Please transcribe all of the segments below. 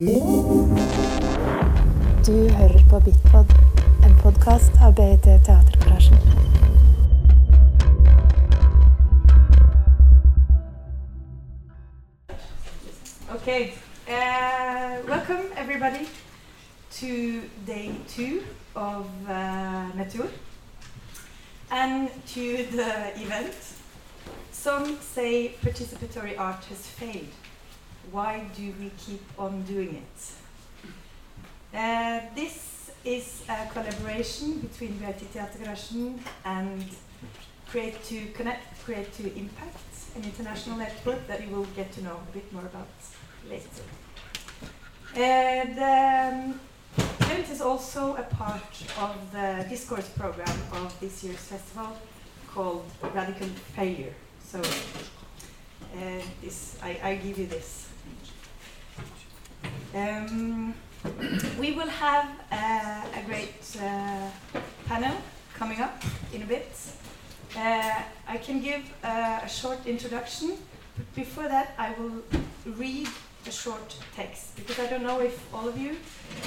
Du hører på Bitpod, en podkast av BIT Teatergarasjen. Okay, uh, welcome everybody to day two of uh, Natur and to the event. Some say participatory art has failed. Why do we keep on doing it? Uh, this is a collaboration between BIT Teatergarasjen and Create to Connect, Create to Impact, an international network that you will get to know a bit more about later. Uh, the um, event is also a part of the discourse program of this year's festival called Radical Failure. So uh, this, I, I give you this. Um, we will have uh, a great uh, panel coming up in a bit. Uh, I can give uh, a short introduction. Before that, I will read a short text because I don't know if all of you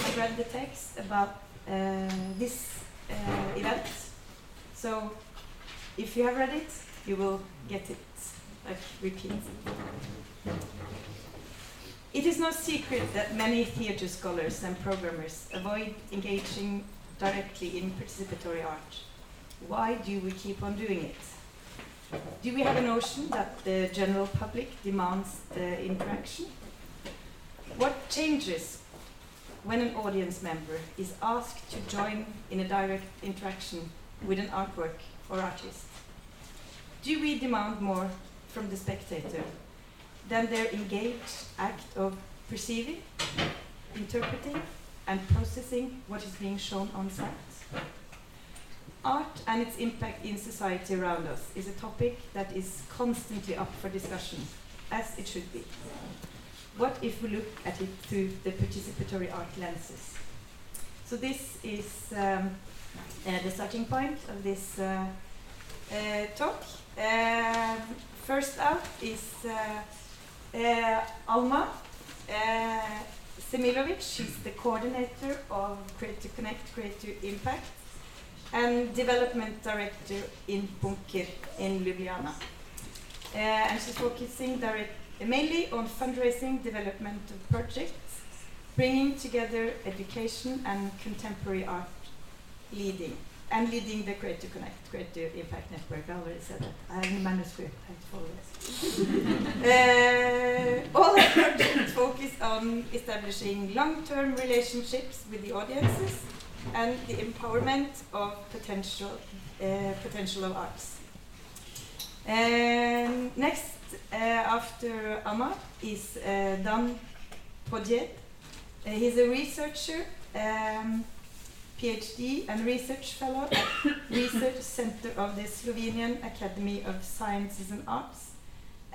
have read the text about uh, this uh, event. So, if you have read it, you will get it like repeat. It is no secret that many theatre scholars and programmers avoid engaging directly in participatory art. Why do we keep on doing it? Do we have a notion that the general public demands the interaction? What changes when an audience member is asked to join in a direct interaction with an artwork or artist? Do we demand more from the spectator than their engaged act of perceiving, interpreting, and processing what is being shown on site? Art and its impact in society around us is a topic that is constantly up for discussion, as it should be. What if we look at it through the participatory art lenses? So, this is um, uh, the starting point of this uh, uh, talk. Um, first out is uh, Alma uh, Selimović. She's the coordinator of Create to Connect, Create to Impact, and development director in Bunker in Ljubljana. Uh, and she's focusing direct, mainly on fundraising, development of projects, bringing together education and contemporary art leading and leading the Create to Connect, Create to Impact Network. I already said that. I have a manuscript. I this. uh, all our projects focus on establishing long-term relationships with the audiences and the empowerment of potential uh, potential of arts. Um, next, uh, after Alma, is uh, Dan Podjed. Uh, he's a researcher. Um, PhD and research fellow at Research Center of the Slovenian Academy of Sciences and Arts,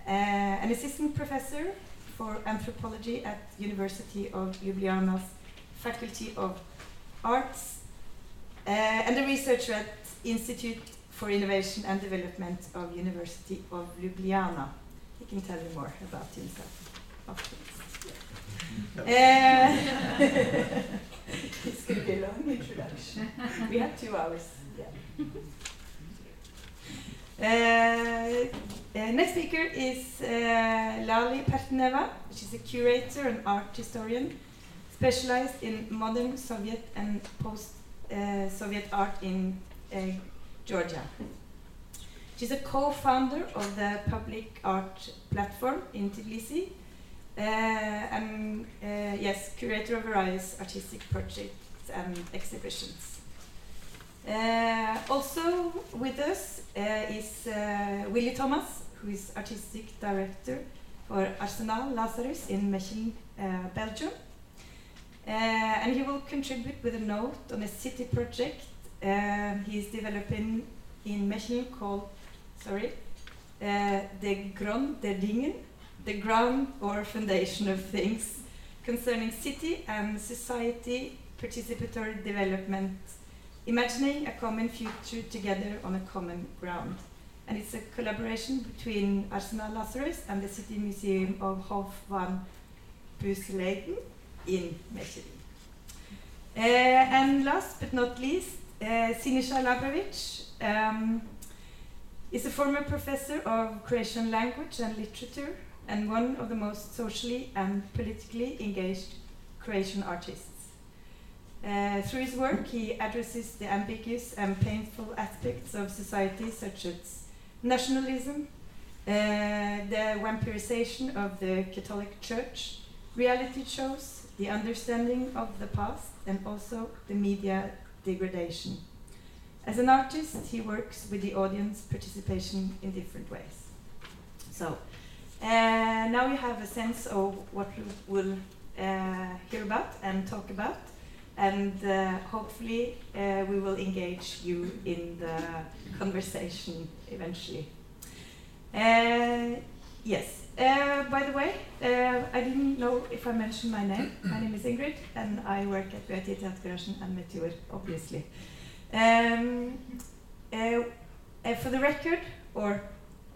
uh, an assistant professor for anthropology at University of Ljubljana's Faculty of Arts, uh, and a researcher at Institute for Innovation and Development of University of Ljubljana. He can tell you more about himself afterwards. Uh, it's going to be a long introduction. we have two hours. Yeah. Uh, uh, next speaker is uh, Lali Pertenava. She's a curator and art historian specialized in modern Soviet and post-Soviet art in uh, Georgia. She's a co-founder of the public art platform in Tbilisi uh, Eh, and uh, eh, yes, curator of various artistic projects and exhibitions. Uh, also with us is Willy Thomas, who is artistic director for Arsenal Lazarus in Mechelen, Belgium. and he will contribute with a note on a city project he is developing in Mechelen called, sorry, De Grond der Dingen, the ground or foundation of things concerning city and society participatory development, imagining a common future together on a common ground. And it's a collaboration between Arsenal Lazarus and the City Museum of Hof van Busleyden. in Mechelen. Uh, and last but not least, uh, Sinisha um, is a former professor of Croatian language and literature and one of the most socially and politically engaged Croatian artists. Uh, through his work, he addresses the ambiguous and painful aspects of society, such as nationalism, uh, the vampirization of the Catholic Church, reality shows, the understanding of the past, and also the media degradation. As an artist, he works with the audience participation in different ways. So, uh, now you have a sense of what we will uh, hear about and talk about, and uh, hopefully we will engage you in the conversation eventually. Yes. By the way, I didn't know if I mentioned my name. My name is Ingrid, and I work at BIT Teatergarasjen and Meteor, obviously. Um, for the record, or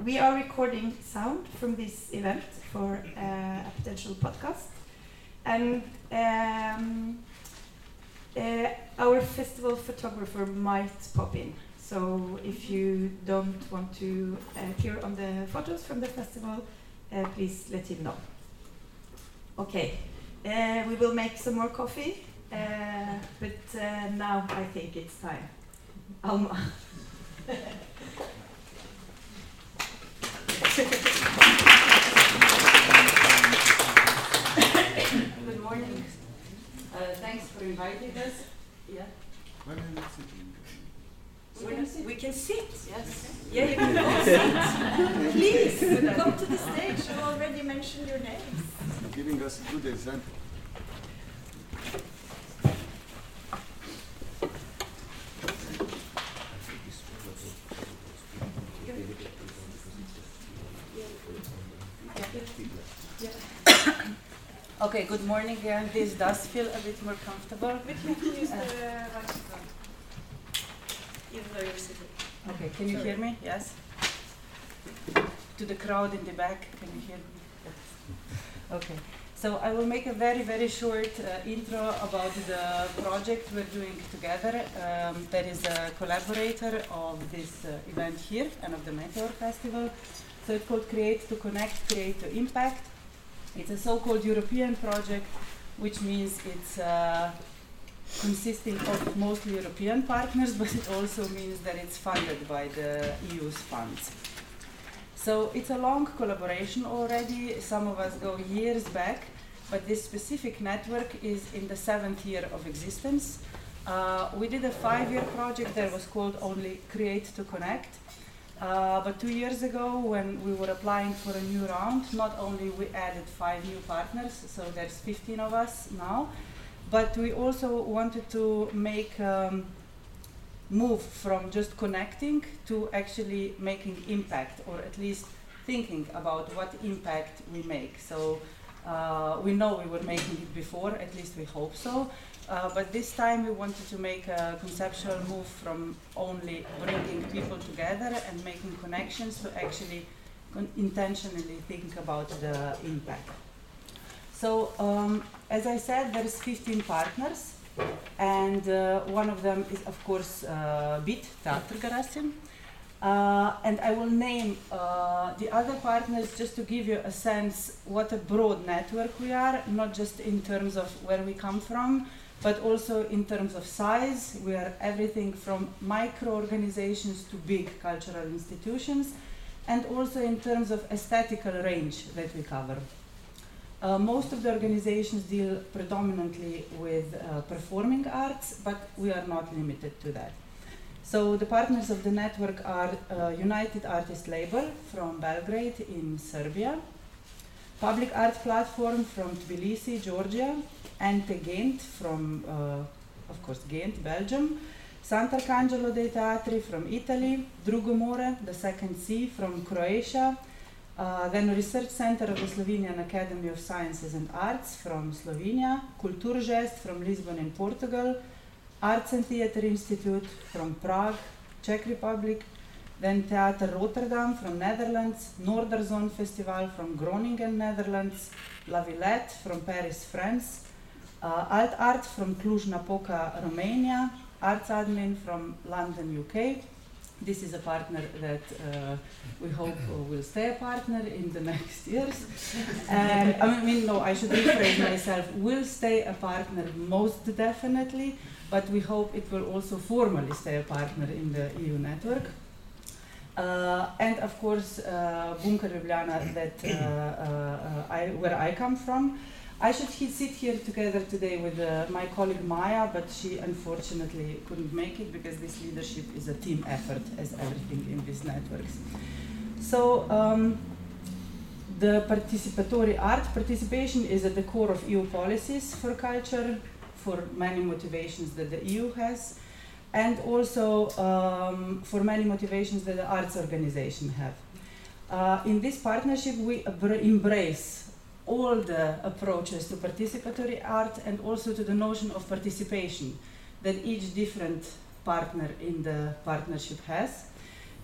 we are recording sound from this event for uh, a potential podcast, and um, uh, our festival photographer might pop in. So if you don't want to appear on the photos from the festival, uh, please let him know. Okay, uh, we will make some more coffee, uh, but uh, now I think it's time. Alma. Good morning. Uh, thanks for inviting us. Yeah. Why are you not sitting? We're not- We can sit. Yes. Yeah, you can all sit. Please come to the stage. I already mentioned your names. You're Giving us a good example. Morning again. This does feel a bit more comfortable. But you can use the microphone, even though you're sitting. Okay, can you hear me? Yes? To the crowd in the back, can you hear me? Yes. Okay, so I will make a very, very short uh, intro about the project we're doing together. Um, there is a collaborator of this uh, event here and of the Meteor Festival. So it's called Create to Connect, Create to Impact. It's a so-called European project, which means it's uh, consisting of mostly European partners, but it also means that it's funded by the EU's funds. So it's a long collaboration already. Some of us go years back, but this specific network is in the seventh year of existence. Uh, we did a five-year project that was called only Create to Connect. Uh, but two years ago, when we were applying for a new round, not only we added five new partners, so there's 15 of us now, but we also wanted to make um, move from just connecting to actually making impact, or at least thinking about what impact we make. So uh, we know we were making it before, at least we hope so. Uh, but this time we wanted to make a conceptual move from only bringing people together and making connections to actually intentionally think about the impact. So, um, as I said, there is 15 partners, and uh, one of them is, of course, uh, BIT, Teatergarasjen. Uh, and I will name uh, the other partners just to give you a sense what a broad network we are, not just in terms of where we come from, but also in terms of size. We are everything from micro organizations to big cultural institutions, and also in terms of aesthetical range that we cover. Uh, most of the organizations deal predominantly with uh, performing arts, but we are not limited to that. So the partners of the network are uh, United Artist Label from Belgrade in Serbia, Public Art Platform from Tbilisi, Georgia, Ente Ghent from, uh, of course, Ghent, Belgium, Sant'Arcangelo dei Teatri from Italy, Drugomore, the Second Sea from Croatia, uh, then Research Center of the Slovenian Academy of Sciences and Arts from Slovenia, Kulturgest from Lisbon in Portugal, Arts and Theatre Institute from Prague, Czech Republic, then Theater Rotterdam from Netherlands, Noorderzon Festival from Groningen, Netherlands, La Villette from Paris, France, Uh, Alt Art from Cluj-Napoca, Romania. Arts Admin from London, UK. This is a partner that uh, we hope will stay a partner in the next years. And I mean, no, I should rephrase myself. Will stay a partner most definitely, but we hope it will also formally stay a partner in the EU network. Uh, and of course, uh, Bunker Ljubljana, that uh, uh, I, where I come from. I should he sit here together today with uh, my colleague Maya, but she unfortunately couldn't make it because this leadership is a team effort, as everything in these networks. So, um, the participatory art participation is at the core of EU policies for culture, for many motivations that the EU has, and also um, for many motivations that the arts organization have. Uh, in this partnership, we embrace all the approaches to participatory art and also to the notion of participation that each different partner in the partnership has.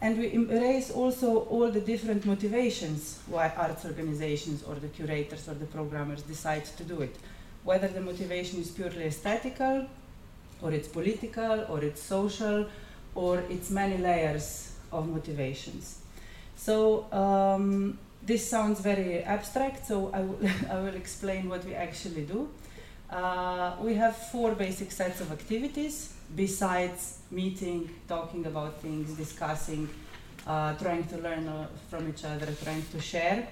And we embrace also all the different motivations why arts organizations or the curators or the programmers decide to do it. Whether the motivation is purely aesthetical, or it's political, or it's social, or it's many layers of motivations. So um, this sounds very abstract, so I, I will explain what we actually do. Uh, we have four basic sets of activities besides meeting, talking about things, discussing, uh, trying to learn uh, from each other, trying to share.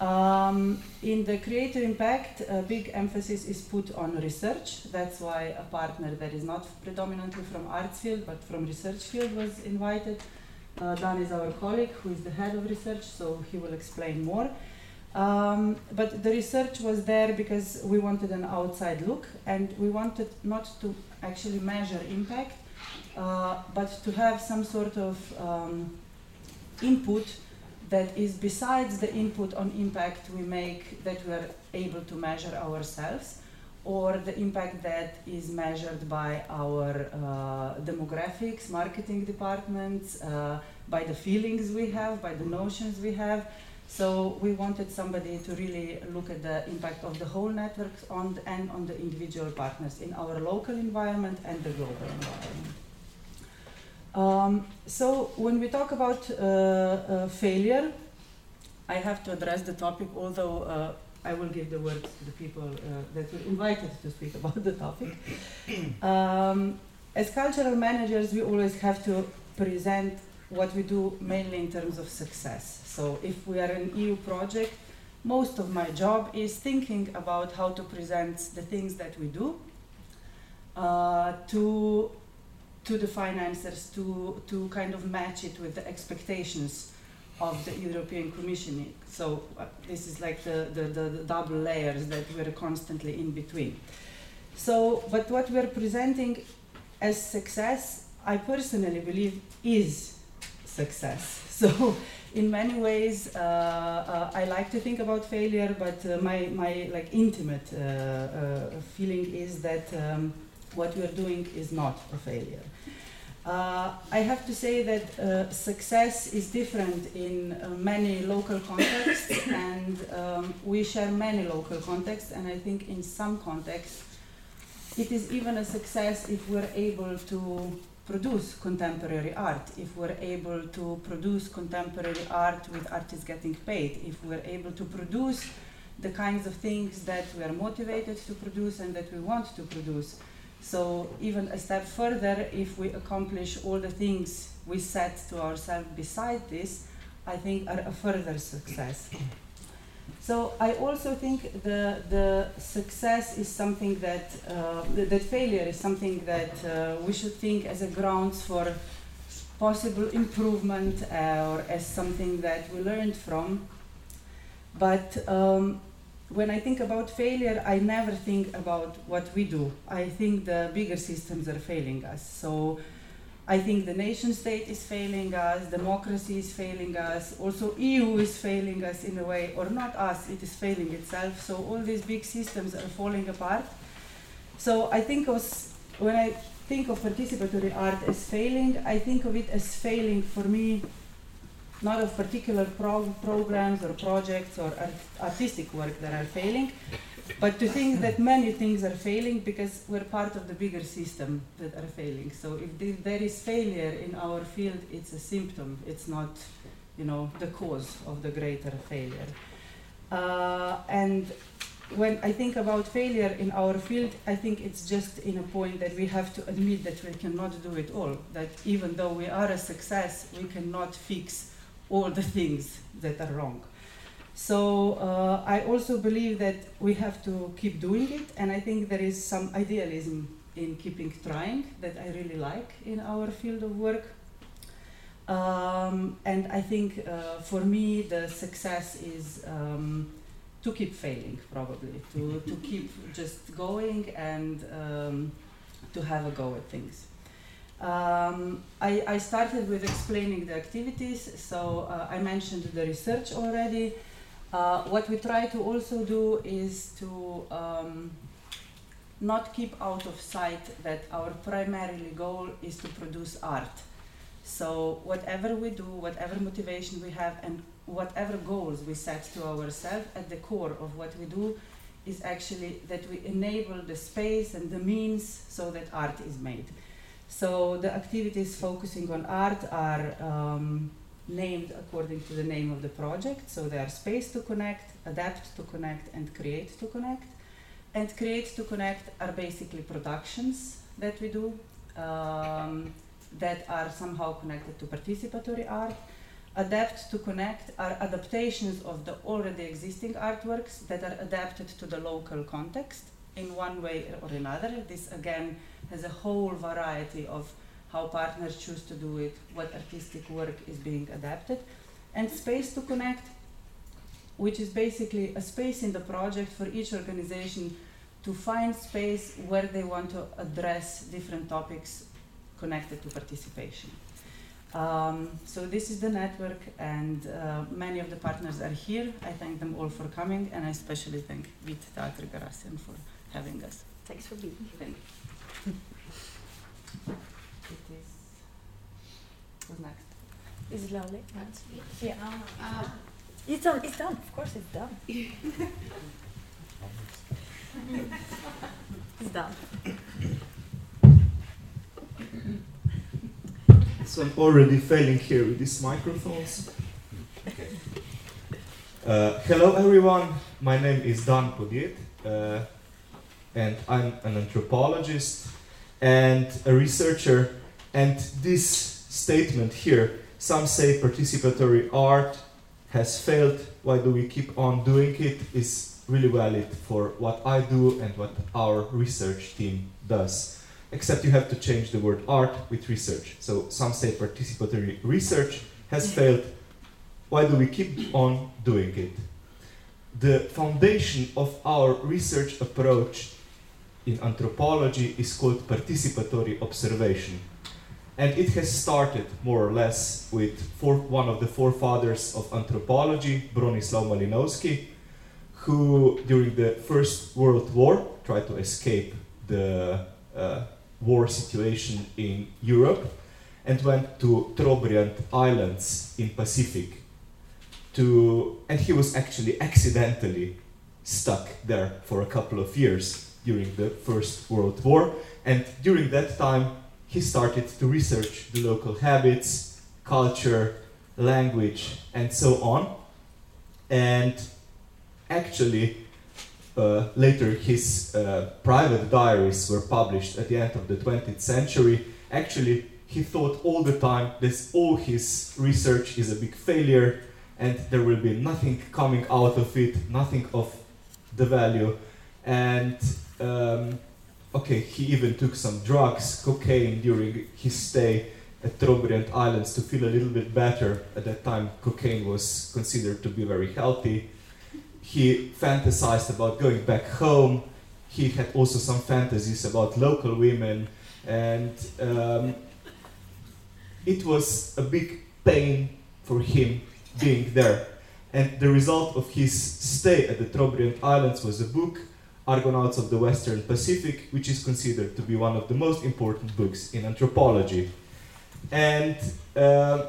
Um, in the Create to Impact, a big emphasis is put on research. That's why a partner that is not predominantly from arts field but from research field was invited. Uh, Dan is our colleague who is the head of research, so he will explain more. Um, but the research was there because we wanted an outside look and we wanted not to actually measure impact, uh, but to have some sort of um, input that is besides the input on impact we make that we are able to measure ourselves or the impact that is measured by our uh, demographics, marketing departments, uh, by the feelings we have, by the notions we have. So we wanted somebody to really look at the impact of the whole networks on the, and on the individual partners in our local environment and the global environment. Um, so when we talk about uh, uh, failure, I have to address the topic, although uh, I will give the word to the people uh, that were invited to speak about the topic. Um, as cultural managers, we always have to present what we do mainly in terms of success. So if we are an EU project, most of my job is thinking about how to present the things that we do uh, to to the financiers to to kind of match it with the expectations of the European Commission. So uh, this is like the, the, the, the, double layers that we're constantly in between. So, but what we're presenting as success, I personally believe is success. So, in many ways, uh, uh, I like to think about failure, but uh, my, my like intimate uh, uh, feeling is that um, what we're doing is not a failure. Uh, I have to say that uh, success is different in uh, many local contexts, and um, we share many local contexts, and I think in some contexts it is even a success if we're able to produce contemporary art, if we're able to produce contemporary art with artists getting paid, if we're able to produce the kinds of things that we are motivated to produce and that we want to produce. So even a step further, if we accomplish all the things we set to ourselves beside this, I think are a further success. So I also think the the success is something that uh, that failure is something that uh, we should think as a grounds for possible improvement uh, or as something that we learned from. But um, when I think about failure, I never think about what we do. I think the bigger systems are failing us. So I think the nation state is failing us, democracy is failing us, also EU is failing us in a way, or not us, it is failing itself. So all these big systems are falling apart. So I think of, when I think of participatory art as failing, I think of it as failing for me not of particular pro- programs or projects or art- artistic work that are failing, but to think that many things are failing because we're part of the bigger system that are failing. So if th- there is failure in our field, it's a symptom. It's not, you know, the cause of the greater failure. Uh, and when I think about failure in our field, I think it's just in a point that we have to admit that we cannot do it all. That even though we are a success, we cannot fix all the things that are wrong. So uh, I also believe that we have to keep doing it, and I think there is some idealism in keeping trying that I really like in our field of work. Um, and I think uh, for me, the success is um, to keep failing, probably, to, to keep just going and um, to have a go at things. Um, I, I started with explaining the activities, so uh, I mentioned the research already. Uh, what we try to also do is to um, not keep out of sight that our primarily goal is to produce art. So whatever we do, whatever motivation we have, and whatever goals we set to ourselves, at the core of what we do is actually that we enable the space and the means so that art is made. So the activities focusing on art are um, named according to the name of the project. So they are space to connect, adapt to connect, and create to connect. And create to connect are basically productions that we do um, that are somehow connected to participatory art. Adapt to connect are adaptations of the already existing artworks that are adapted to the local context in one way or another. This again has a whole variety of how partners choose to do it, what artistic work is being adapted. And Space to Connect, which is basically a space in the project for each organization to find space where they want to address different topics connected to participation. Um, so this is the network, and uh, many of the partners are here. I thank them all for coming, and I especially thank Vit Teatr Garasian for having us. Thanks for being here. Thank you. It is. Who's next? Is it lovely? Yeah. It's done. It's done. Of course, it's done. it's done. So I'm already failing here with these microphones. Okay. Uh, hello everyone, my name is Dan Podjed, uh, and I'm an anthropologist and a researcher. And this statement here, some say participatory art has failed, why do we keep on doing it, is really valid for what I do and what our research team does except you have to change the word art with research. So some say participatory research has failed. Why do we keep on doing it? The foundation of our research approach in anthropology is called participatory observation. And it has started more or less with four, one of the forefathers of anthropology, Bronislaw Malinowski, who during the First World War tried to escape the uh, war situation in Europe and went to Trobriand Islands in Pacific to and he was actually accidentally stuck there for a couple of years during the First World War and during that time he started to research the local habits, culture, language and so on and actually uh, later, his uh, private diaries were published at the end of the 20th century. Actually, he thought all the time that all his research is a big failure and there will be nothing coming out of it, nothing of the value. And um, okay, he even took some drugs, cocaine, during his stay at Trobriand Islands to feel a little bit better. At that time, cocaine was considered to be very healthy he fantasized about going back home. He had also some fantasies about local women, and um, it was a big pain for him being there. And the result of his stay at the Trobriand Islands was a book, Argonauts of the Western Pacific, which is considered to be one of the most important books in anthropology. And uh,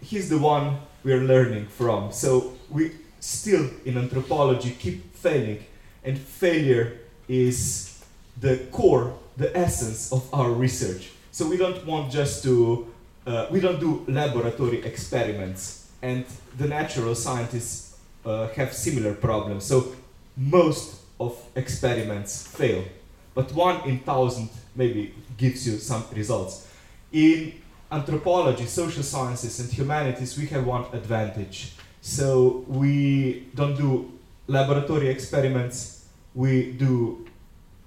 he's the one we are learning from. So we still in anthropology keep failing, and failure is the core, the essence of our research. So we don't want just to, uh, we don't do laboratory experiments, and the natural scientists uh, have similar problems. So most of experiments fail, but one in thousand maybe gives you some results. In anthropology, social sciences, and humanities, we have one advantage. So we don't do laboratory experiments. We do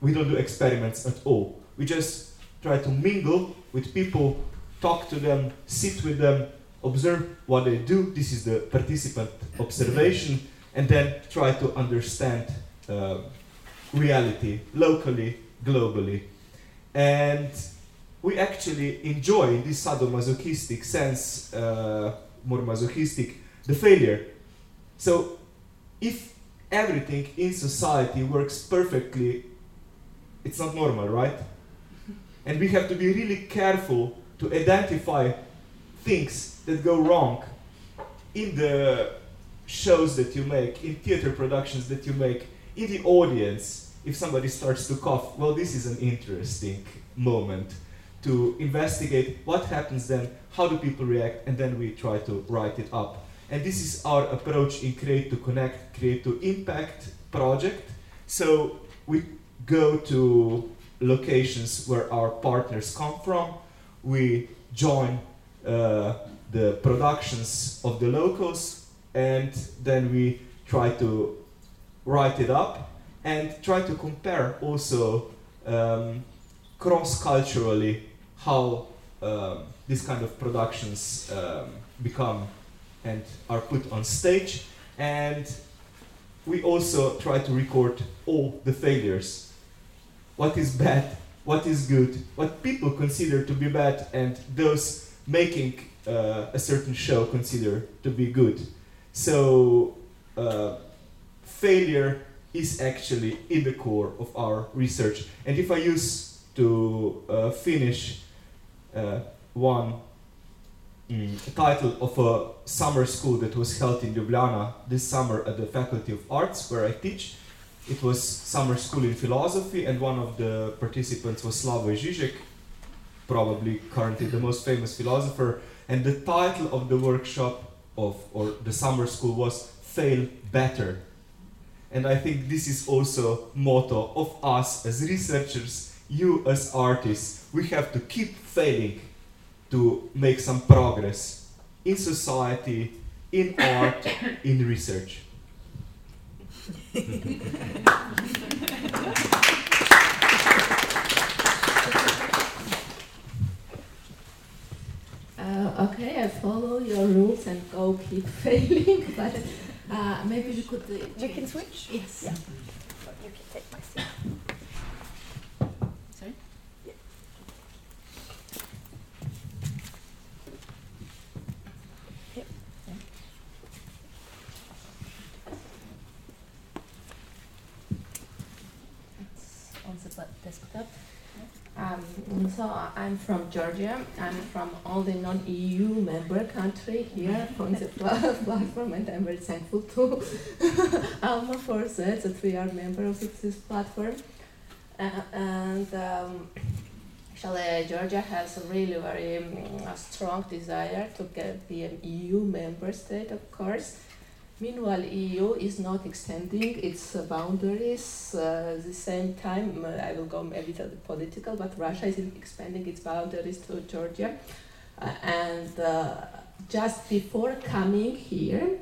we don't do experiments at all. We just try to mingle with people, talk to them, sit with them, observe what they do. This is the participant observation, and then try to understand uh, reality locally, globally. And we actually enjoy in this sadomasochistic sense, uh, more masochistic, the failure. So if everything in society works perfectly, it's not normal, right? And we have to be really careful to identify things that go wrong in the shows that you make, in theater productions that you make, in the audience. If somebody starts to cough, well, this is an interesting moment to investigate what happens then, how do people react, and then we try to write it up. And this is our approach in Create to Connect, Create to Impact project. So we go to locations where our partners come from. We join uh, the productions of the locals, and then we try to write it up and try to compare also um, cross-culturally how um, these kind of productions um, become and are put on stage. And we also try to record all the failures. What is bad what is good what people consider to be bad and those making uh, a certain show consider to be good. So uh, failure is actually in the core of our research and if i use to uh, finish uh, one mm, title of a summer school that was held in Ljubljana this summer at the Faculty of Arts, where I teach. It was summer school in philosophy, and one of the participants was Slavoj Žižek, probably currently the most famous philosopher. And the title of the workshop of or the summer school was "Fail Better." And I think this is also motto of us as researchers, you as artists. We have to keep failing to make some progress in society, in art, in research. Uh, okay, I follow your rules and go keep failing, but uh, maybe we could. Uh, We can switch? Yes. Yeah. You can take my seat. Sorry? Yep. It's on the bu- desktop. Um, so I'm from Georgia. I'm from all the non-EU member country here on the platform, and I'm very thankful to Alma for that that we are member of this platform. Uh, and um, actually, Georgia has a really very um, a strong desire to get be an EU member state, of course. Meanwhile, EU is not extending its boundaries. Uh, at the same time, uh, I will go a the political, but Russia is expanding its boundaries to Georgia. Uh, and uh, just before coming here,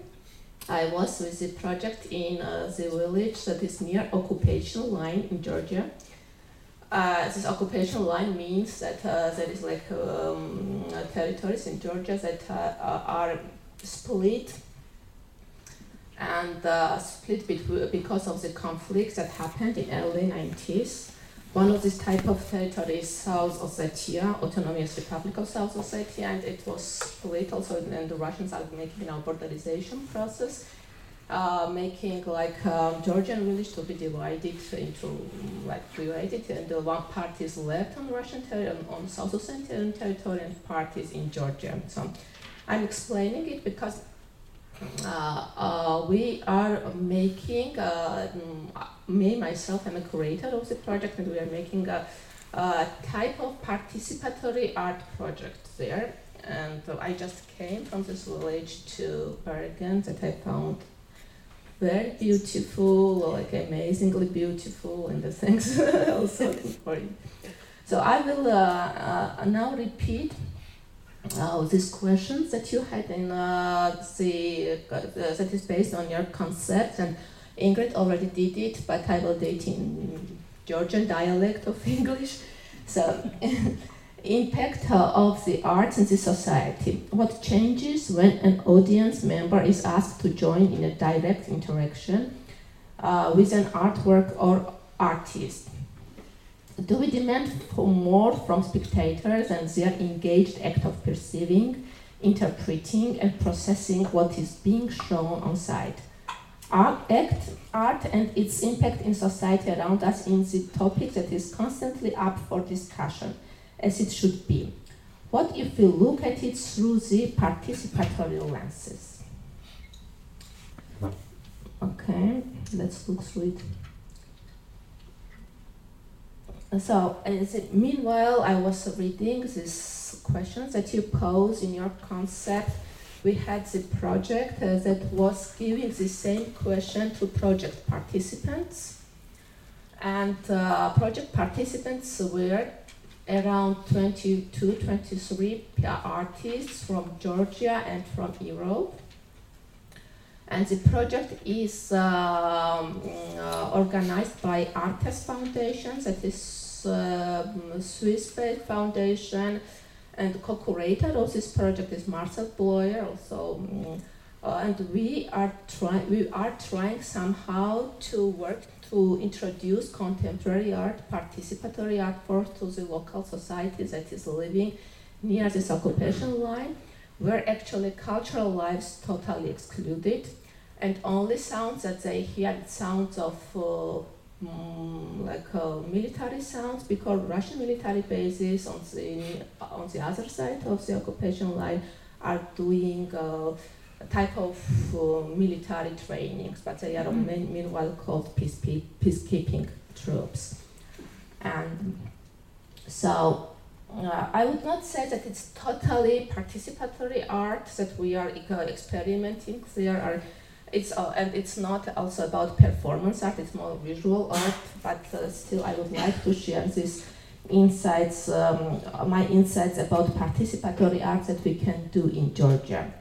I was with the project in uh, the village that is near occupation line in Georgia. Uh, this occupation line means that there is like um, territories in Georgia that are split and uh, split because of the conflicts that happened in early 90s. One of these type of territories, South Ossetia, Autonomous Republic of South Ossetia, and it was split also, and the Russians are making now borderization process, uh, making like um, Georgian village to be divided into like divided, and the one part is left on Russian territory, on South Ossetian territory, and part is in Georgia. So I'm explaining it because we are making, uh, mm, me, myself, I'm a curator of the project, and we are making a, a type of participatory art project there. And uh, I just came from this village to Bergen that I found very beautiful, like amazingly beautiful, and the things also you. So I will uh, uh, now repeat these questions that you had in uh, the uh, that is based on your concept and Ingrid already did it, but I will do it in Georgian dialect of English. So, impact of the arts in the society. What changes when an audience member is asked to join in a direct interaction uh, with an artwork or artist? Do we demand for more from spectators and their engaged act of perceiving, interpreting, and processing what is being shown on site? Art, act, art and its impact in society around us is the topic that is constantly up for discussion, as it should be. What if we look at it through the participatory lenses? Okay, let's look through it. So, it, meanwhile, I was reading these questions that you pose in your concept. We had the project uh, that was giving the same question to project participants. And uh, project participants were around 22, 23 artists from Georgia and from Europe. And the project is um, uh, organized by Artas Foundation, that is uh, Swiss-based foundation, and co-curator of this project is Marcel Bleuler. Also, um, uh, and we are trying we are trying somehow to work to introduce contemporary art, participatory art form to the local society that is living near this occupation line were actually cultural lives totally excluded, and only sounds that they hear sounds of uh, mm, like uh, military sounds because Russian military bases on the on the other side of the occupation line are doing uh, a type of uh, military trainings, but they are mean- meanwhile called peace- peacekeeping troops, and so uh, I would not say that it's totally participatory art that we are experimenting. There are, it's uh, and it's not also about performance art. It's more visual art. But uh, still, I would like to share these insights, um, my insights about participatory art that we can do in Georgia.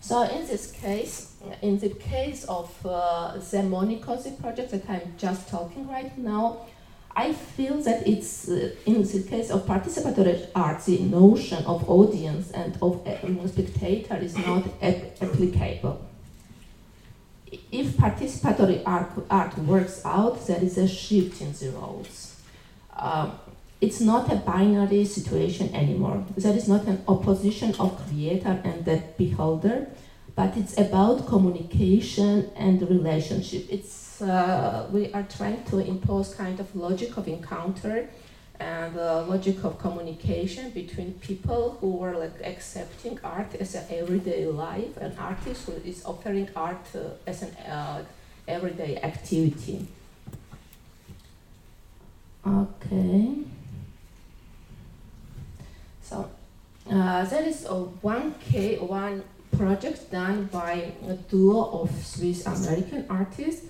So in this case, in the case of uh, the Monikosi project that I'm just talking right now, I feel that it's uh, in the case of participatory art, the notion of audience and of uh, spectator is not ap- applicable. If participatory art, art works out, there is a shift in the roles. Um, it's not a binary situation anymore. There is not an opposition of creator and the beholder, but it's about communication and relationship. It's we are trying to impose kind of logic of encounter and uh, logic of communication between people who are like accepting art as an everyday life, an artist who is offering art uh, as an uh, everyday activity. Okay. So uh, there is a one K one project done by a duo of Swiss American artists,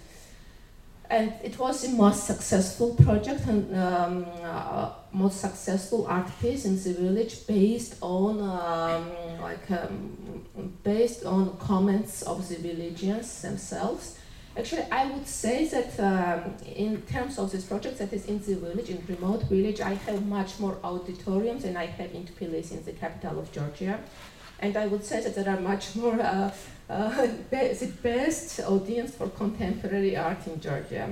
and it was the most successful project and um, uh, most successful art piece in the village, based on um, like um, based on comments of the villagers themselves. Actually, I would say that um, in terms of this project that is in the village, in remote village, I have much more auditoriums than I have in Tbilisi, in the capital of Georgia. And I would say that there are much more uh, uh, best audience for contemporary art in Georgia.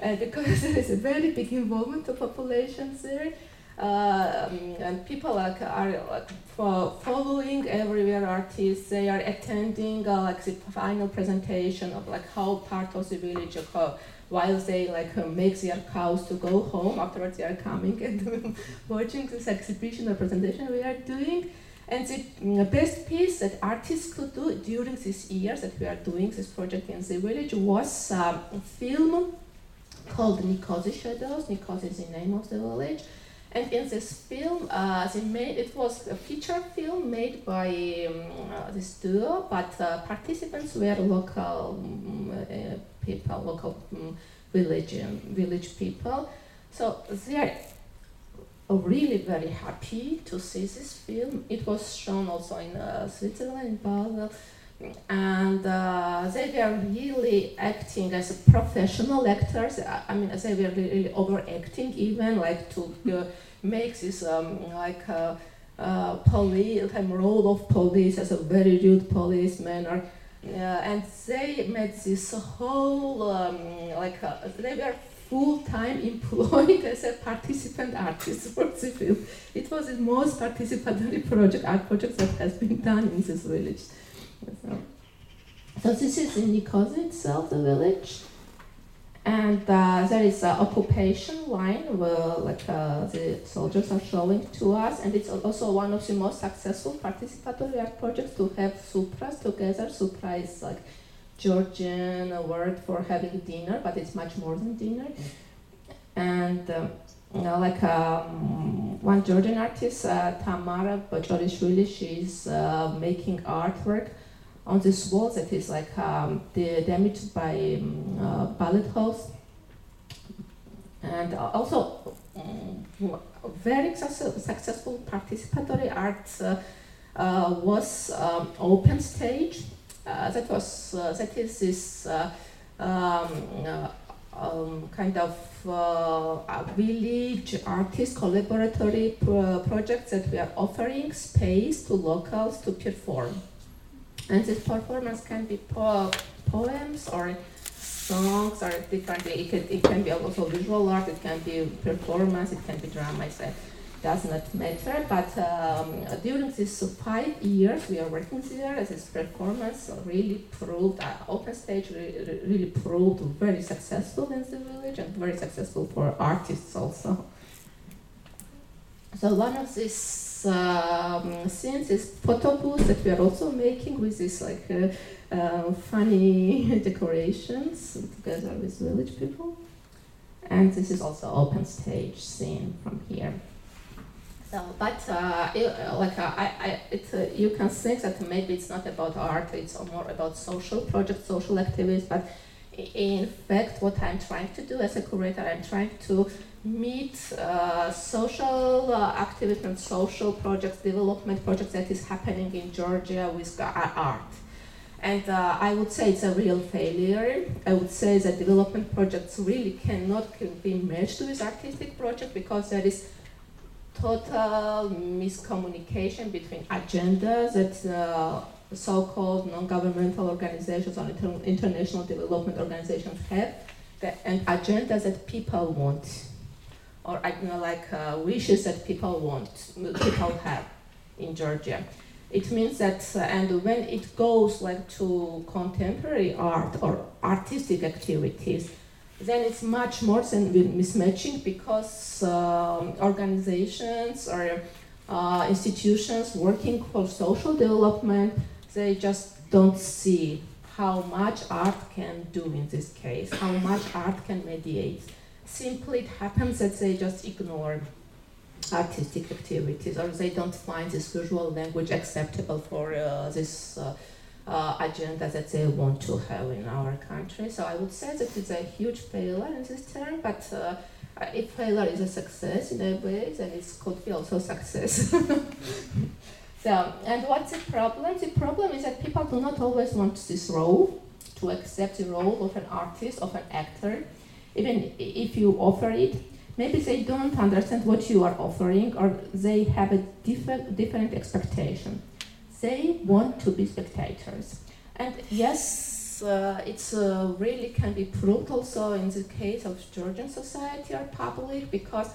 and because there is a very big involvement of populations there, uh, and people like are like fo- following everywhere artists. They are attending uh, like the final presentation of like how part of the village of how, while they like uh, make their cows to go home. Afterwards, they are coming and watching this exhibition or presentation we are doing. And the mm, best piece that artists could do during these years that we are doing this project in the village was um, a film called Nikosi Shadows. Nikosi is the name of the village. And in this film, uh, they made, it was a feature film made by um, uh, this duo, but uh, participants were local um, people, local um, village, village people. So they are really very happy to see this film. It was shown also in uh, Switzerland, in Basel, and uh, they were really acting as professional actors. I mean, they were really overacting, even like to uh, make this um, like uh, uh, police of role of police as a very rude policeman, uh, and they made this whole um, like uh, they were full-time employed as a participant artist for the film. It was the most participatory project, art project that has been done in this village. So, so this is in Nikozi itself, the village. And uh, there is an occupation line where like uh, the soldiers are showing to us, and it's also one of the most successful participatory art projects to have supras together. Supra is like Georgian word for having dinner, but it's much more than dinner. And um, you know, like um, one Georgian artist, uh, Tamara Bojorishvili, she's uh, making artwork on this wall that is like um, the damaged by um, uh, bullet holes. And also, um, very successful participatory art uh, uh, was um, open stage. Uh, that was uh, that is this uh, um, um, kind of uh, village artist collaboratory pro- project that we are offering space to locals to perform. And this performance can be po- poems or songs or different. It can, it can be also visual art. It can be performance. It can be drama. It does not matter. But um, during these five years we are working there, this performance really proved uh, open stage really, really proved very successful in the village and very successful for artists also. So one of these um, scenes is photo booths that we are also making with these like uh, uh, funny decorations together with village people. And this is also open stage scene from here. So, but uh, uh, like uh, I, I, uh, you can think that maybe it's not about art; it's more about social projects, social activities. But in fact, what I'm trying to do as a curator, I'm trying to meet uh, social uh, activities and social projects, development projects that is happening in Georgia with uh, art. And uh, I would say it's a real failure. I would say that development projects really cannot be merged with artistic projects because there is total miscommunication between agendas that uh, so-called non-governmental organizations or inter- international development organizations have, that, and agendas that people want, or you know, like uh, wishes that people want, people have in Georgia. It means that, uh, and when it goes like to contemporary art or artistic activities, then it's much more than mismatching because um, organizations or uh, institutions working for social development, they just don't see how much art can do in this case, how much art can mediate. Simply it happens that they just ignore artistic activities or they don't find this visual language acceptable for uh, this uh, uh, agenda that they want to have in our country. So I would say that it's a huge failure in this term, but uh, if failure is a success in a way, then it could be also success. so, and what's the problem? The problem is that people do not always want this role, to accept the role of an artist, of an actor, even if you offer it. Maybe they don't understand what you are offering, or they have a different different expectation they want to be spectators. And yes, uh, it's uh, really can be proved also in the case of Georgian society or public because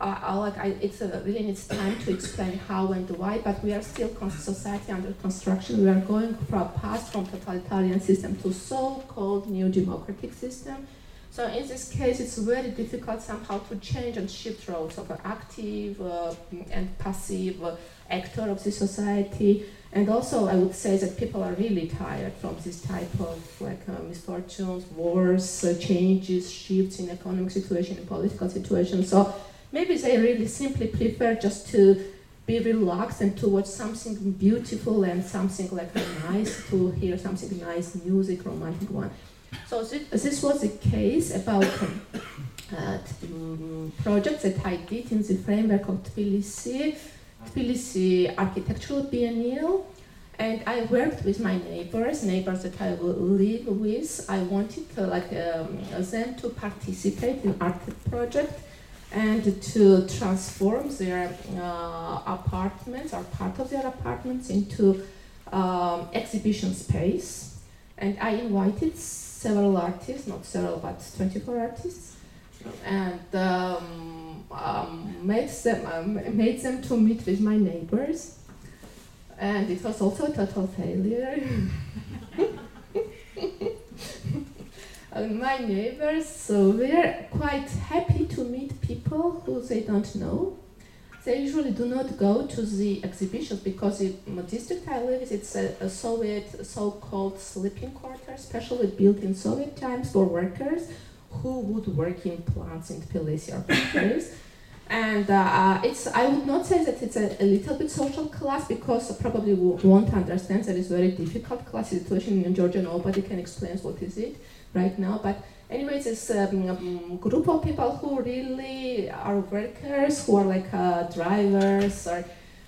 uh, like I, it's uh, really needs time to explain how and why. But we are still society under construction. We are going from past from totalitarian system to so-called new democratic system. So in this case, it's very difficult somehow to change and shift roles of an active uh, and passive uh, actor of the society. And also, I would say that people are really tired from this type of like uh, misfortunes, wars, uh, changes, shifts in economic situation, in political situation. So maybe they really simply prefer just to be relaxed and to watch something beautiful and something like nice, to hear something nice music, romantic one. So this, this was the case about uh, um, projects that I did in the framework of Tbilisi Tbilisi Architectural Biennial. And I worked with my neighbors, neighbors that I live with. I wanted to, like um, them to participate in art project and to transform their uh, apartments or part of their apartments into um, exhibition space. And I invited several artists, not several, but 24 artists, and um, um, made them um, made them to meet with my neighbors, and it was also a total failure. my neighbors so they're quite happy to meet people who they don't know. They usually do not go to the exhibitions because the district I live in it's a, a Soviet so-called sleeping quarter, specially built in Soviet times for workers who would work in plants in Tbilisi or factories. And uh, it's, I would not say that it's a, a, little bit social class because probably won't understand that it's very difficult class situation in Georgia. Nobody can explain what is it right now. But anyways, it's a um, um, group of people who really are workers, who are like uh, drivers or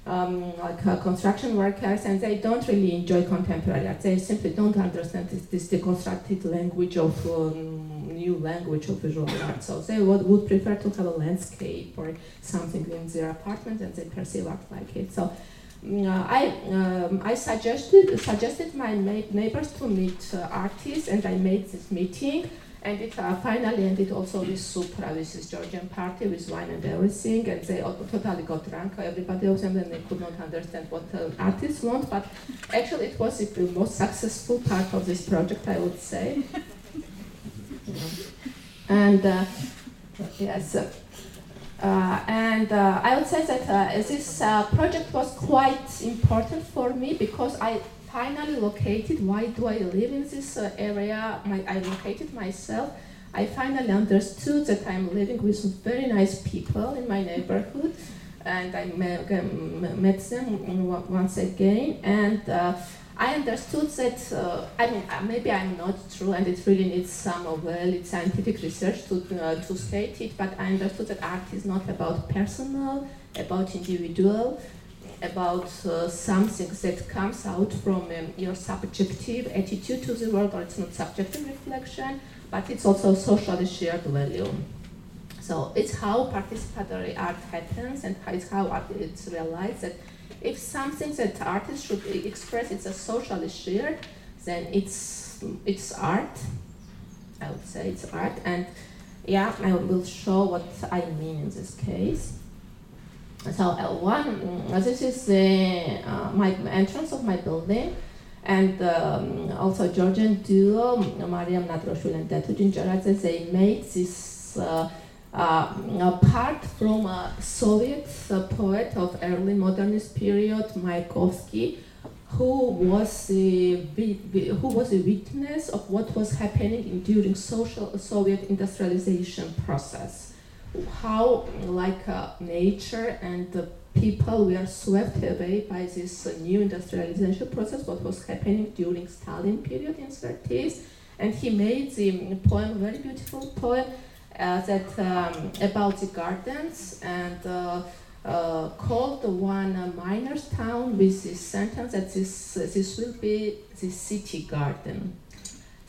um, like uh, construction workers, and they don't really enjoy contemporary art. They simply don't understand this, this deconstructed language of um, new language of visual art. So they would, would prefer to have a landscape or something in their apartment, and they perceive art like it. So. Mm, uh, I um, I suggested suggested my neighbors to meet uh, artists, and I made this meeting and it uh, finally ended also with Supra, with this Georgian party, with wine and everything, and they all totally got drunk, everybody of them, and they could not understand what uh, artists want, but actually it was the most successful part of this project, I would say. and uh, yes, uh, and uh, I would say that uh, this uh, project was quite important for me because I finally located why do I live in this area. My, I located myself. I finally understood that I'm living with very nice people in my neighborhood, and I met, met them once again. And I understood that, uh, I mean, uh, maybe I'm not true, and it really needs some well scientific research to, uh, to state it, but I understood that art is not about personal, about individual, about uh, something that comes out from um, your subjective attitude to the world, or it's not subjective reflection, but it's also socially shared value. So it's how participatory art happens and it's how art it's realized that if something that artists should express it's a socially shared, then it's it's art. I would say it's art, and yeah, I will show what I mean in this case. So uh, one, uh, this is the uh, my entrance of my building, and um, also Georgian duo Mariam Natroshvili and Detu Jincharadze, they made this uh, uh, part from a Soviet uh, poet of early modernist period, Mayakovsky, who was the who was a witness of what was happening during social Soviet industrialization process how like uh, nature and the people were swept away by this uh, new industrialization process, what was happening during Stalin period in 30s. And he made the poem, very beautiful poem, uh, that um, about the gardens and uh, uh, called one uh, miner's town with this sentence that this, this will be the city garden.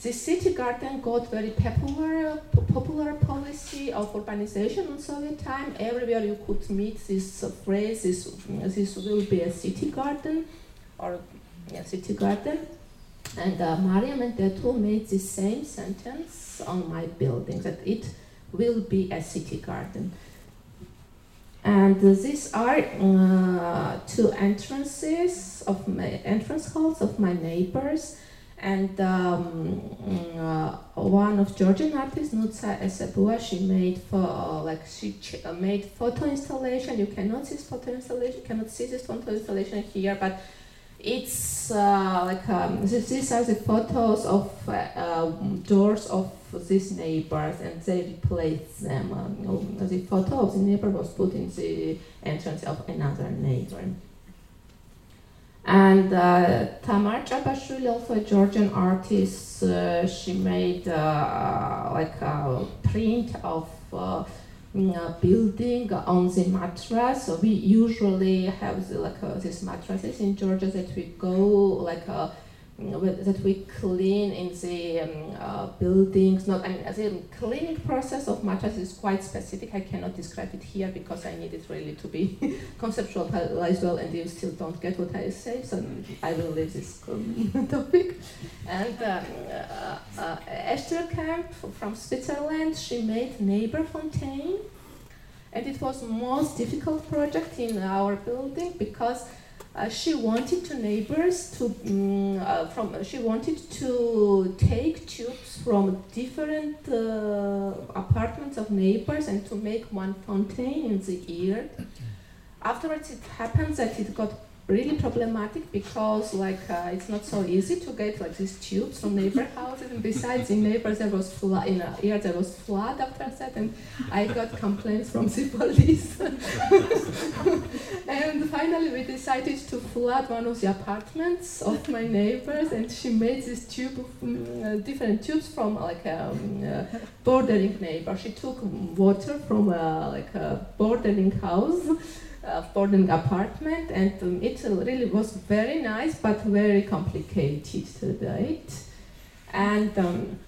The city garden got very popular, popular policy of urbanization in Soviet time. Everywhere you could meet this phrase, this, this will be a city garden, or a city garden. And uh, Mariam and Detu made the same sentence on my building, that it will be a city garden. And uh, these are uh, two entrances of my entrance halls of my neighbors And um, uh, one of Georgian artists, Nutsa Esebua, she made for like she uh, made photo installation. You cannot see this photo installation. Cannot see this photo installation here, but it's uh, like um, this, these are the photos of uh, uh, doors of these neighbors, and they replaced them. Um, the photo of the neighbor was put in the entrance of another neighbor. And uh, Tamar also a Georgian artist, uh, she made uh, like a print of uh, building on the mattress. So we usually have the, like uh, these mattresses in Georgia that we go like uh, that we clean in the um, uh, buildings. Not, I mean, the cleaning process of mattress is quite specific. I cannot describe it here because I need it really to be conceptualized well, and you still don't get what I say. So I will leave this topic. And um, uh, uh, Esther Kamp from Switzerland, she made neighbor fontaine. And it was most difficult project in our building because uh, she wanted to neighbors to mm, uh, from she wanted to take tubes from different uh, apartments of neighbors and to make one fountain in the yard. Afterwards, it happens that it got really problematic because like uh, it's not so easy to get like these tubes from neighbor houses. And besides in neighbors there was flood in a year there was flood after that and I got complaints from the police. And finally we decided to flood one of the apartments of my neighbors and she made this tube of mm, uh, different tubes from like a um, uh, bordering neighbor. She took water from like a bordering house uh, bordering apartment and um, it really was very nice but very complicated it and um,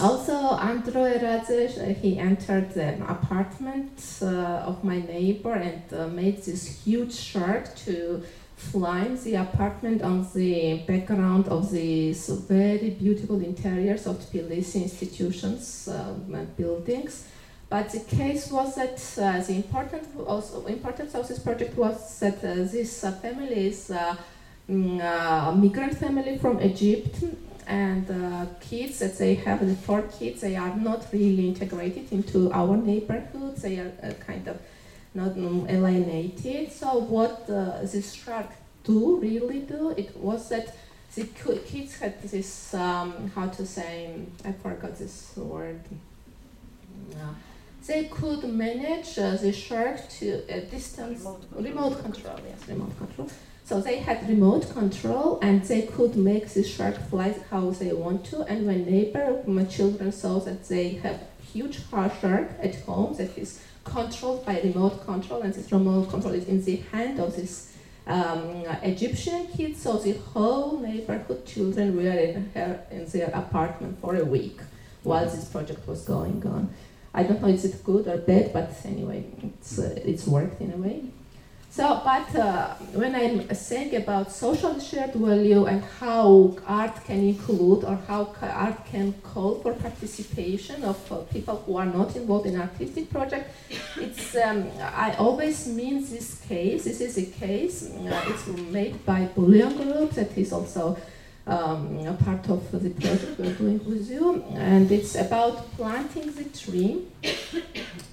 also, Andrei Radzesh, uh, he entered the apartment uh, of my neighbor and uh, made this huge shark to fly in the apartment on the background of these very beautiful interiors of Tbilisi institutions and buildings. But the case was that uh, the important also importance of this project was that uh, this uh, family is uh, mm, a migrant family from Egypt. And uh, kids that they have the four kids they are not really integrated into our neighborhood. They are uh, kind of not um, alienated. So what uh, this shark do really do it was that the kids had this um, how to say i forgot this word. Uh, they could manage uh, the shark to a distance remote control yes remote control so they had remote control and they could make the shark fly how they want to. And when neighbor, my children saw that they have huge shark at home that is controlled by remote control, and this remote control is in the hand of this um, Egyptian kids. So the whole neighborhood children were in her in their apartment for a week while this project was going on. I don't know is it good or bad, but anyway, it's uh, it's worked in a way. So, but uh, when I'm saying about social shared value and how art can include or how art can call for participation of uh, people who are not involved in artistic project, it's um, I always mean this case. This is a case. Uh, it's made by Bullion Group that is also um, a part of the project we're doing with you, and it's about planting the tree.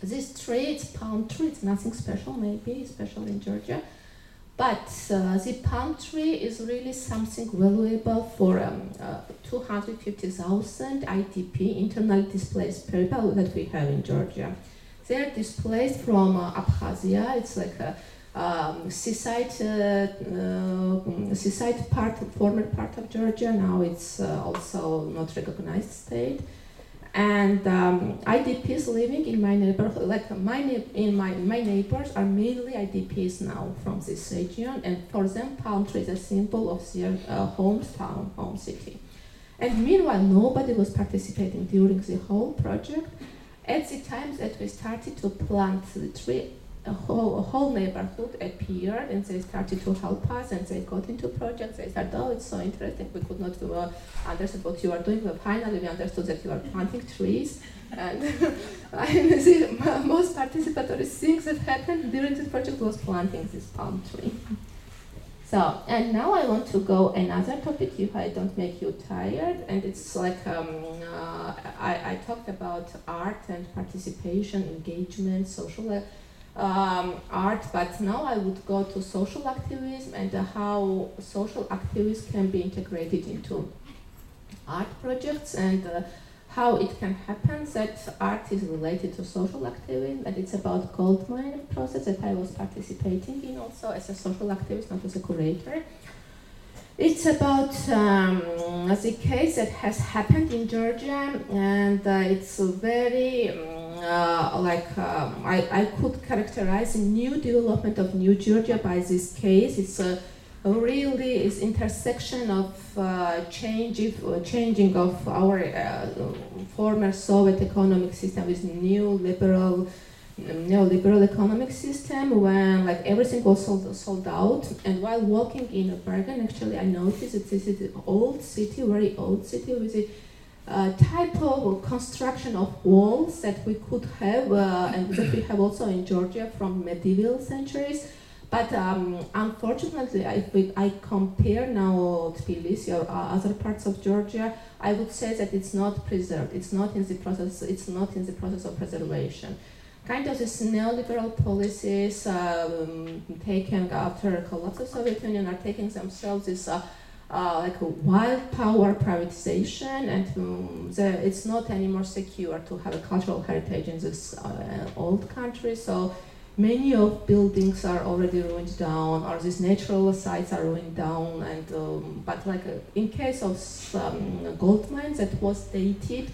this tree, it's palm tree. It's nothing special, maybe special in Georgia, but uh, the palm tree is really something valuable for um, uh, 250,000 IDP, internally displaced people that we have in Georgia. They're displaced from uh, Abkhazia. It's like a um, seaside, uh, uh, seaside part, former part of Georgia. Now it's uh, also not recognized state. And um, IDPs living in my neighborhood, like my in my my neighbors are mainly IDPs now from this region, and for them, palm tree is a symbol of their uh, hometown, home city. And meanwhile, nobody was participating during the whole project. At the time that we started to plant the tree, a whole, a whole neighborhood appeared and they started to help us and they got into projects. They said, oh, it's so interesting. We could not uh, understand what you are doing, but finally we understood that you are planting trees. And the most participatory things that happened during this project was planting this palm tree. So, and now I want to go another topic if I don't make you tired. And it's like um, uh, I, I talked about art and participation, engagement, social um, art, but now I would go to social activism and how social activism can be integrated into art projects and uh, how it can happen that art is related to social activism, that it's about gold mining process that I was participating in also as a social activist, not as a curator. It's about um, the case that has happened in Georgia, and uh, it's very um, uh, like um, I, I could characterize a new development of New Georgia by this case. It's a really it's intersection of uh, change, uh, changing of our uh, former Soviet economic system with new liberal neoliberal economic system when like everything was sold, sold out and while walking in Bergen actually I noticed that this is an old city very old city with a uh, type of construction of walls that we could have uh, and that we have also in Georgia from medieval centuries but um, unfortunately, if we, I compare now Tbilisi or uh, other parts of Georgia, I would say that it's not preserved. It's not in the process. It's not in the process of preservation. Kind of these neoliberal policies um, taken after collapse of Soviet Union are taking themselves this uh, uh, like wild power privatization, and um, the, it's not anymore secure to have a cultural heritage in this uh, old country. So many of buildings are already ruined down or these natural sites are ruined down and um, but like uh, in case of gold mines that was dated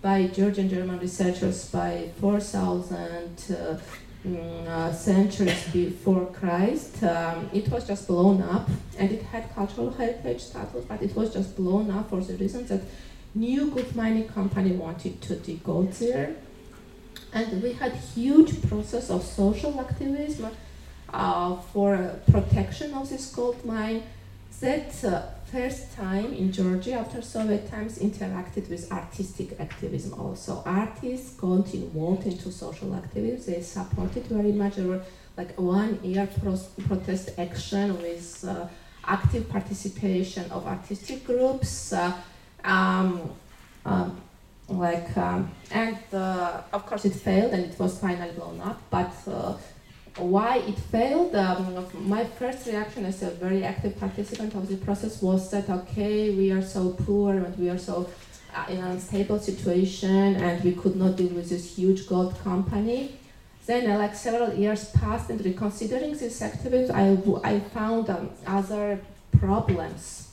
by Georgian German researchers by 4000 uh, mm, uh, centuries before Christ um, it was just blown up and it had cultural heritage status but it was just blown up for the reason that new gold mining company wanted to dig gold there. And we had huge process of social activism uh, for protection of this gold mine that uh, first time in Georgia after Soviet times interacted with artistic activism also. Artists got involved into social activism, they supported very much. There were like one year pro protest action with uh, active participation of artistic groups. Uh, um, um, like um, and uh, of course it failed and it was finally blown up but uh, why it failed um, my first reaction as a very active participant of the process was that okay we are so poor and we are so uh, in an unstable situation and we could not deal with this huge gold company. Then uh, like several years passed and reconsidering this activism I, I found um, other problems.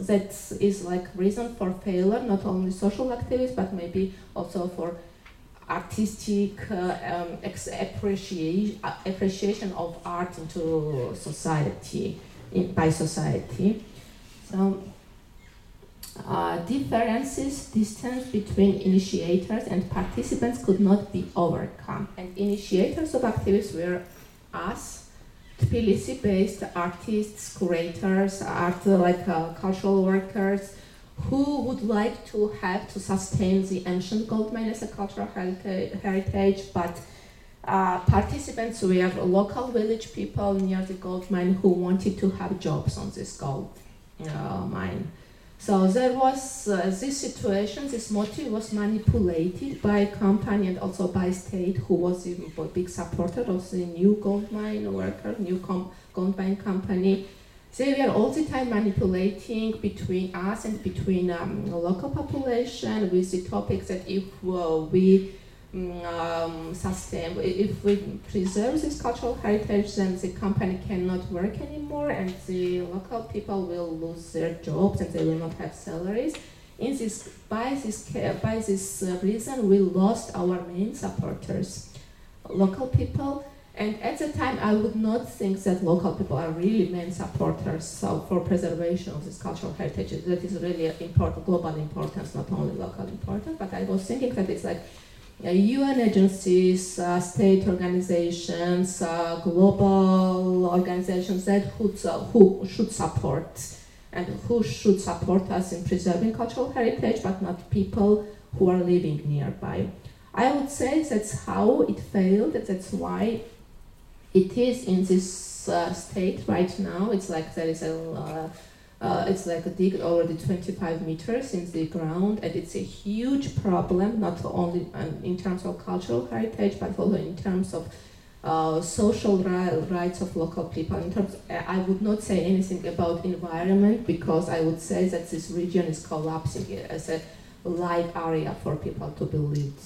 That is like reason for failure, not only social activities, but maybe also for artistic um, appreciation, appreciation of art into society, in, by society. So, uh, differences, distance between initiators and participants could not be overcome. And initiators of activities were us, Tbilisi-based artists, curators, art like uh, cultural workers who would like to have to sustain the ancient gold mine as a cultural heritage, but uh, participants were local village people near the gold mine who wanted to have jobs on this gold uh, mine. So there was uh, this situation, this motive was manipulated by company and also by state, who was a big supporter of the new gold mine worker, new gold mine company. They were all the time manipulating between us and between um, local population with the topics that if uh, we um, sustain. If we preserve this cultural heritage, then the company cannot work anymore, and the local people will lose their jobs and they will not have salaries. In this, by this by this uh, reason, we lost our main supporters, local people. And at the time, I would not think that local people are really main supporters so for preservation of this cultural heritage. That is really important, global importance, not only local importance. But I was thinking that it's like UN agencies, uh, state organizations, uh, global organizations that who, who should support and who should support us in preserving cultural heritage, but not people who are living nearby. I would say that's how it failed, that's why It is in this uh, state right now. It's like there is a uh, uh, it's like a dig already 25 meters in the ground, and it's a huge problem, not only um, in terms of cultural heritage, but also in terms of uh, social ri- rights of local people. In terms, I would not say anything about environment because I would say that this region is collapsing as a live area for people to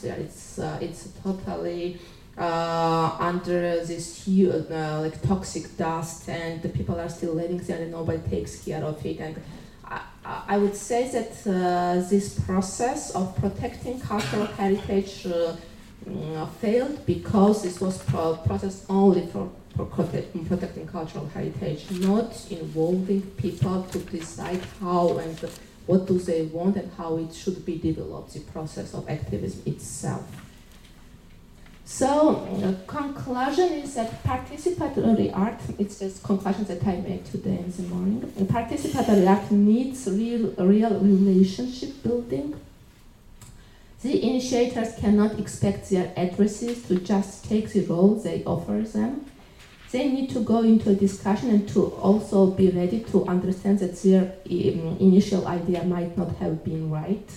there. It's uh, it's totally uh, under this huge uh, like toxic dust, and the people are still living there, and nobody takes care of it. And I, I would say that uh, this process of protecting cultural heritage uh, mm, failed because this was pro- process only for, for protect, protecting cultural heritage, not involving people to decide how and what do they want and how it should be developed, the process of activism itself. So, uh, conclusion is that participatory art, it's just conclusions that I made today in the morning. Participatory art needs real, real relationship building. The initiators cannot expect their addresses to just take the role they offer them. They need to go into a discussion and to also be ready to understand that their um, initial idea might not have been right.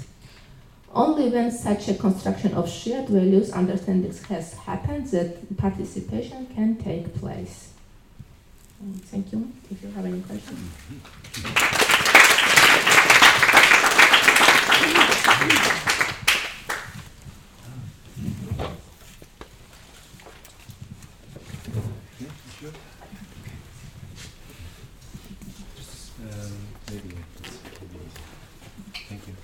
Only when such a construction of shared values understandings has happened that participation can take place. Mm, Thank you. If you have any questions. Um, maybe. Thank you.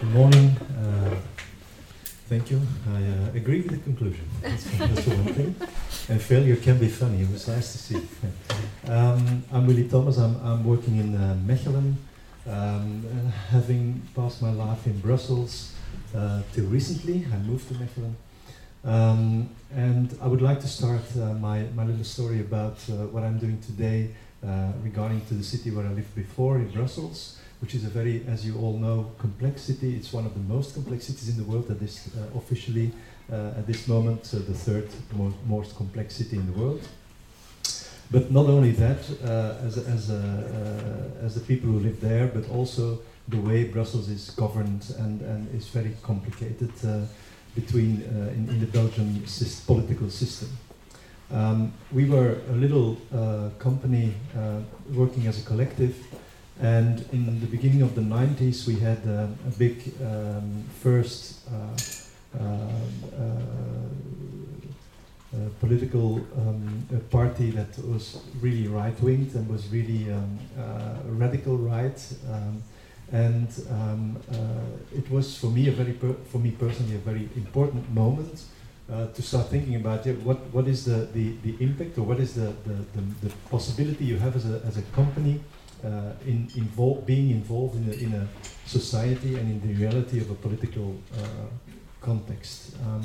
Good morning. Uh, thank you. I uh, agree with the conclusion. That's, that's one thing. And failure can be funny. It was nice to see. Um, I'm Willy Thomas. I'm, I'm working in uh, Mechelen, um, having passed my life in Brussels uh, till recently. I moved to Mechelen. Um, and I would like to start uh, my, my little story about uh, what I'm doing today uh, regarding to the city where I lived before in Brussels, which is a very, as you all know, complex city. It's one of the most complex cities in the world that is uh, officially at this moment, uh, the third most, most complex city in the world. But not only that, uh, as, as, uh, as the people who live there, but also the way Brussels is governed and, and is very complicated uh, between uh, in, in the Belgian political system. Um, we were a little uh, company uh, working as a collective, and in the beginning of the 90s, we had uh, a big um, first uh, uh, uh, uh, political um, uh, party that was really right winged and was really um, uh, radical right. Um, and um, uh, it was for me a very for me personally a very important moment uh, to start thinking about yeah, what what is the, the, the impact or what is the, the, the, the possibility you have as a, as a company uh, in invol- being involved in a, in a society and in the reality of a political uh, context. Um,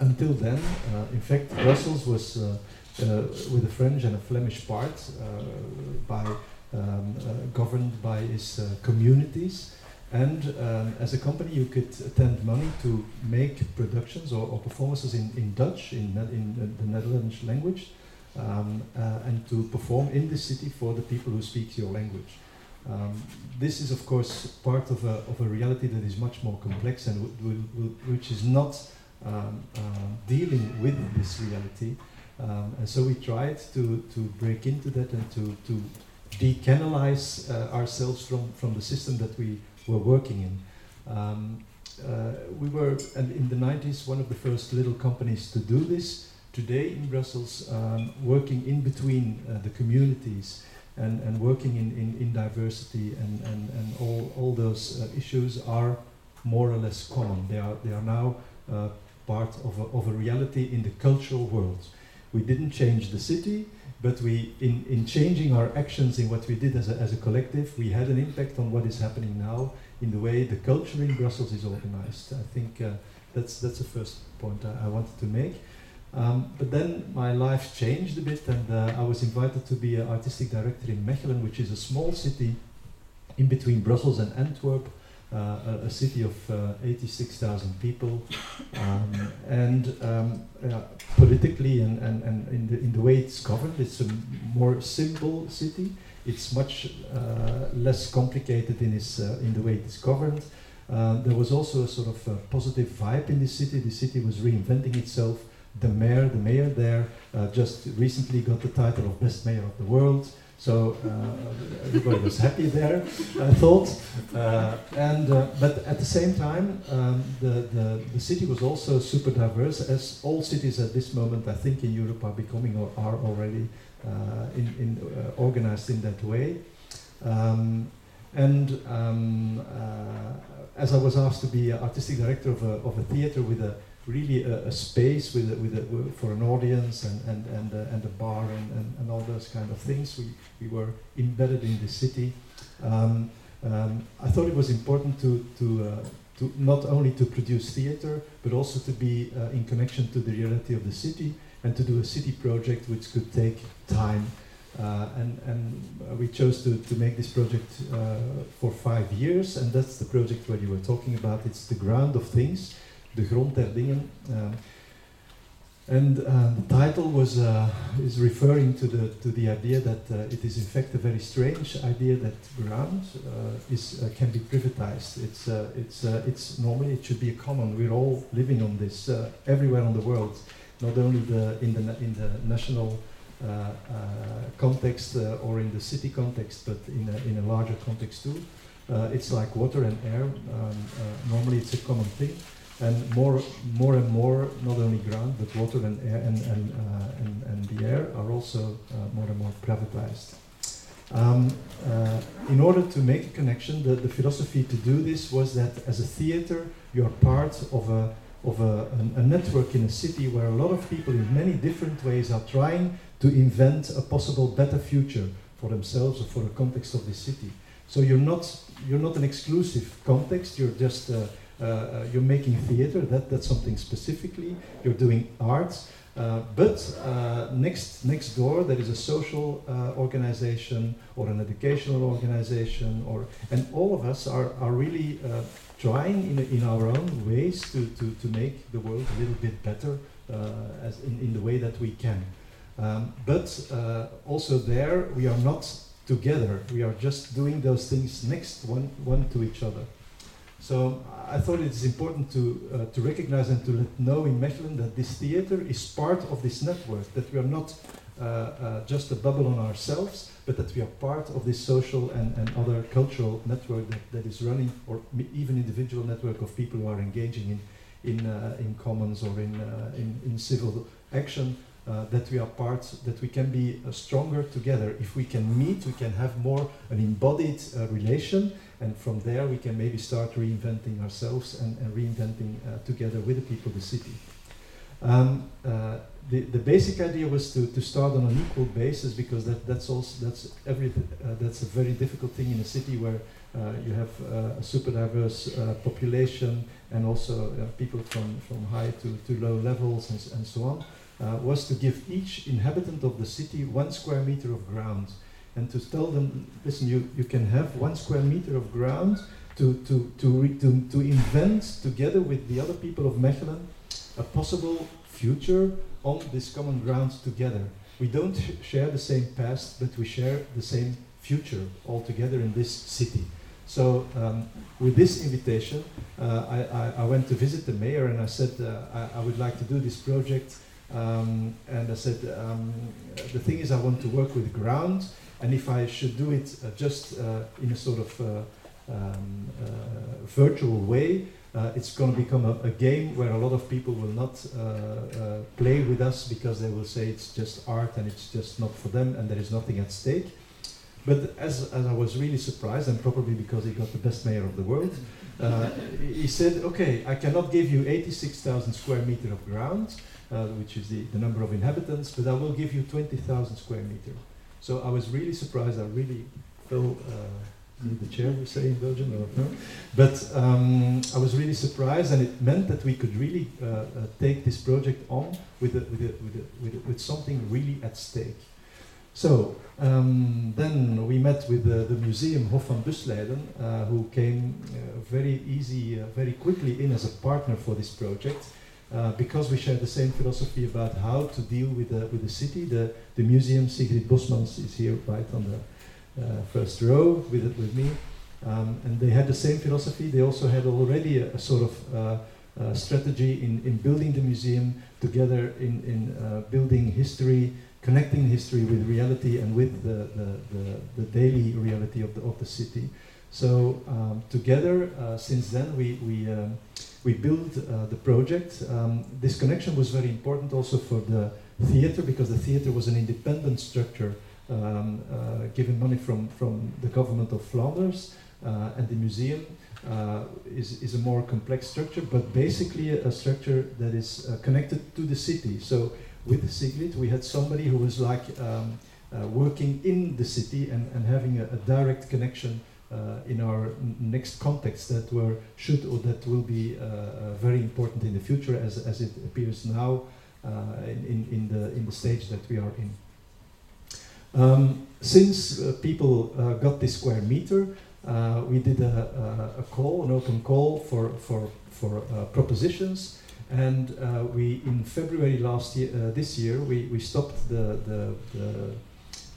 until then, uh, in fact, Brussels was uh, uh, with a French and a Flemish part by um, governed by its communities. And um, as a company, you could attend money to make productions or, or performances in, in Dutch, in, in the Netherlands language, um, uh, and to perform in the city for the people who speak your language. Um, this is, of course, part of a, of a reality that is much more complex and which is not um, uh, dealing with this reality. Um, and so we tried to, to break into that and to, to decanalize uh, ourselves from, from the system that we were working in. Um, uh, we were, and in the 90s, one of the first little companies to do this. Today in Brussels, um, working in between uh, the communities and, and working in, in, in diversity and, and, and all, all those uh, issues are more or less common. They are, they are now uh, part of a, of a reality in the cultural world. We didn't change the city, but we, in, in changing our actions in what we did as a, as a collective, we had an impact on what is happening now in the way the culture in Brussels is organized. I think uh, that's, that's the first point I, I wanted to make. Um, but then my life changed a bit, and uh, I was invited to be an artistic director in Mechelen, which is a small city in between Brussels and Antwerp, uh, a, a city of uh, 86,000 people, um, and um, uh, politically and, and, and in, the, in the way it's governed, it's a more simple city. It's much uh, less complicated in, its, uh, in the way it is governed. There was also a sort of positive vibe in the city. The city was reinventing itself. The mayor, the mayor there, uh, just recently got the title of best mayor of the world. So uh, everybody was happy there, I thought. Uh, and uh, but at the same time, um, the, the the city was also super diverse, as all cities at this moment, I think, in Europe are becoming or are already uh, in, in uh, organized in that way. Um, and um, uh, as I was asked to be artistic director of a, of a theater with a really a, a space with a, with a, for an audience and and and, uh, and a bar and, and, and all those kind of things. We we were embedded in the city. Um, um, I thought it was important to to uh, to not only to produce theater but also to be uh, in connection to the reality of the city and to do a city project which could take time. Uh, and and uh, we chose to, to make this project uh, for five years, and that's the project where you were talking about. It's the ground of things, de grond der dingen. Um, and uh, the title was uh, is referring to the to the idea that uh, it is in fact a very strange idea that ground uh, is can be privatized. It's it's it's normally it should be a common. We're all living on this everywhere on the world, not only the in the in the national uh, uh, context uh, or in the city context, but in a, in a larger context too. It's like water and air. Um, normally, it's a common thing, and more, more and more, not only ground, but water and air and and, uh, and, and the air are also uh, more and more privatized. Um, uh, in order to make a connection, the, the philosophy to do this was that as a theater, you are part of a of a, a, a network in a city where a lot of people in many different ways are trying to invent a possible better future for themselves or for the context of the city. So you're not you're not an exclusive context. You're just uh, uh, uh, you're making theater. That that's something specifically. You're doing arts. Uh, but uh, next next door there is a social uh, organization or an educational organization or and all of us are, are really uh, trying in, in our own ways to, to, to make the world a little bit better as in, in the way that we can. Um, but also there, we are not together. We are just doing those things next one, one to each other. So I thought it is important to, uh, to recognize and to let know in Mechelen that this theater is part of this network, that we are not uh, uh, just a bubble on ourselves, but that we are part of this social and, and other cultural network that, that is running, or even individual network of people who are engaging in, in, uh, in commons or in, uh, in, in civil action uh, that we are part, that we can be stronger together. If we can meet, we can have more an embodied relation, and from there we can maybe start reinventing ourselves and, and reinventing uh, together with the people, of the city. Um, uh, the, the basic idea was to, to start on an equal basis because that, that's also that's every uh, that's a very difficult thing in a city where uh, you have uh, a super diverse uh, population and also people from, from high to, to low levels and, and so on was to give each inhabitant of the city one square meter of ground and to tell them, listen, you, you can have one square meter of ground to, to, to, to, to invent together with the other people of Mechelen a possible future on this common ground together. We don't sh- share the same past, but we share the same future all together in this city. So, um, with this invitation, uh, I, I, I went to visit the mayor and I said, uh, I, I would like to do this project. Um, and I said, um, the thing is, I want to work with ground, and if I should do it uh, just uh, in a sort of uh, um, virtual way, it's going to become a, a game where a lot of people will not play with us because they will say it's just art and it's just not for them and there is nothing at stake. But as, as I was really surprised, and probably because he got the best mayor of the world, uh, he said, okay, I cannot give you 86,000 square meter of ground, uh, which is the, the number of inhabitants, but I will give you 20,000 square meter. So I was really surprised. I really fell, uh, need the chair, we say in Belgium, or no? But um, I was really surprised, and it meant that we could really uh, uh, take this project on with, a, with, a, with, a, with, with something really at stake. So um, then we met with the, the museum Hof van Busleyden, uh, who came uh, very easy, uh, very quickly in as a partner for this project. Uh, because we share the same philosophy about how to deal with the, with the city. The, the museum, Sigrid Bosmans is here right on the uh, first row with, with me. Um, and they had the same philosophy. They also had already a, a sort of uh, uh, strategy in, in building the museum together in, in uh, building history, connecting history with reality and with the, the, the, the daily reality of the, of the city. So um, together, uh, since then, we, we um, we built uh, the project. Um, this connection was very important also for the theater because the theater was an independent structure um, uh, given money from, from the government of Flanders uh, and the museum uh, is, is a more complex structure but basically a, structure that is uh, connected to the city. So with Sigrid we had somebody who was like um, uh, working in the city and, and having a, a direct connection uh, in our next context that were should or that will be uh, uh, very important in the future as, as it appears now uh, in, in, the, in the stage that we are in. Um, since uh, people uh, got this square meter, we did a, a, a, call, an open call for, for, for propositions and we in February last year, this year, we, we stopped the, the, the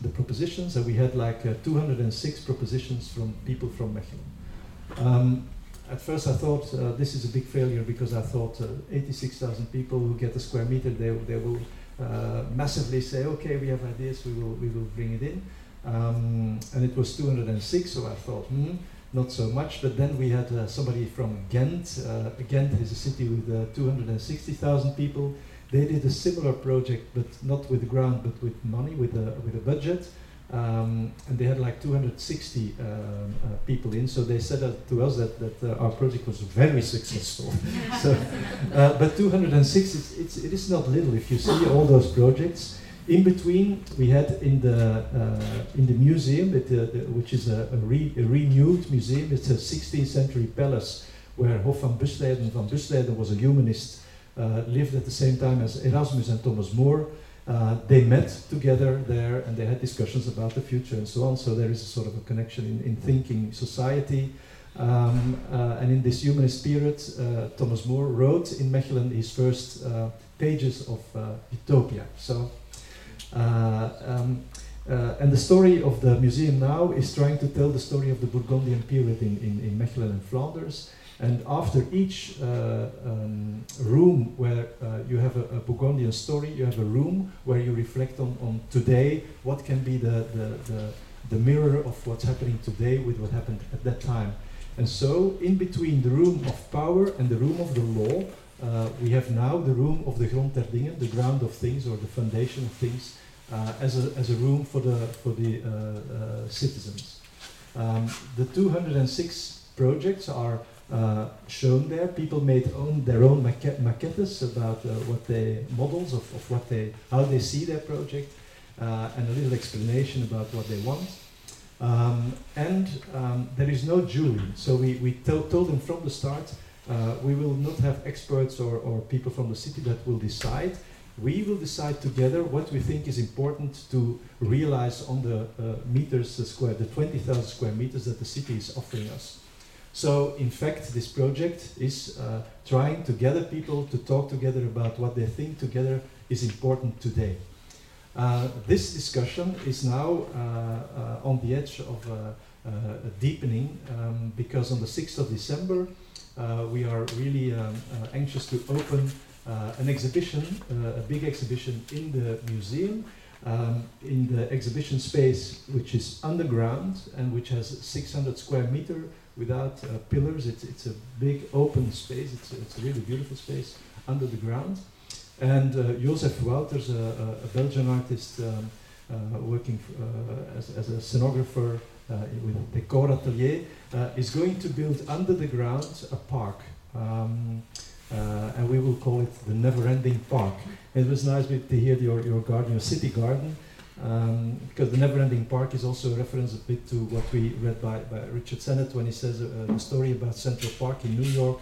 the propositions, and we had like uh, 206 propositions from people from Mechelen. Um, at first, I thought uh, this is a big failure because I thought uh, 86,000 people who get a square meter, they, they will uh, massively say, "Okay, we have ideas, we will we will bring it in." Um, and it was 206, so I thought, hmm, not so much. But then we had uh, somebody from Ghent. Ghent is a city with 260,000 people they did a similar project, but not with ground, but with money, with a with a budget. Um, and they had like 260 um, uh, people in. So they said to us that, that uh, our project was very successful. so, uh, but 260, it's, it's, it is not little if you see all those projects. In between, we had in the uh, in the museum, it, uh, which is a, a, re, a, renewed museum. It's a 16th century palace where Hof van Busleyden van Busleyden was a humanist uh, lived at the same time as Erasmus and Thomas More. Uh, they met together there and they had discussions about the future and so on. So there is a sort of a connection in, in thinking society. Um, uh, and in this humanist spirit, uh, Thomas More wrote in Mechelen his first uh, pages of uh, Utopia. So, um, and the story of the museum now is trying to tell the story of the Burgundian period in, in, in Mechelen and Flanders. And after each uh, um, room where uh, you have a, a, Burgundian story, you have a room where you reflect on, on today, what can be the, the, the, the mirror of what's happening today with what happened at that time. And so, in between the room of power and the room of the law, uh, we have now the room of the grond der dingen, the ground of things or the foundation of things, uh, as, a, as a room for the, for the uh, uh, citizens. Um, the 206 projects are uh, shown there. People made own, their own maquet maquettes about uh, what they models of, of what they how they see their project, uh, and a little explanation about what they want. Um, and um, there is no jury, so we, we told them from the start uh, we will not have experts or, or people from the city that will decide. We will decide together what we think is important to realize on the uh, meters square, the 20,000 square meters that the city is offering us. So, in fact, this project is uh, trying to gather people to talk together about what they think together is important today. Uh, this discussion is now uh, uh on the edge of uh, uh, a deepening um, because on the 6th of December we are really um, anxious to open an exhibition, a big exhibition in the museum. Um, in the exhibition space, which is underground and which has 600 square meter without uh, pillars. It's, it's a big open space. It's, it's a really beautiful space under the ground. And uh, Jozef Wouters, a, a, Belgian artist um, uh, working uh, as, as, a scenographer uh, with Decoratelier, uh, is going to build under the ground a park. Um, and we will call it the Never Ending Park. It was nice to hear your, your garden, your city garden. Um, because the Never-Ending Park is also a reference a bit to what we read by, by Richard Sennett when he says uh, the story about Central Park in New York,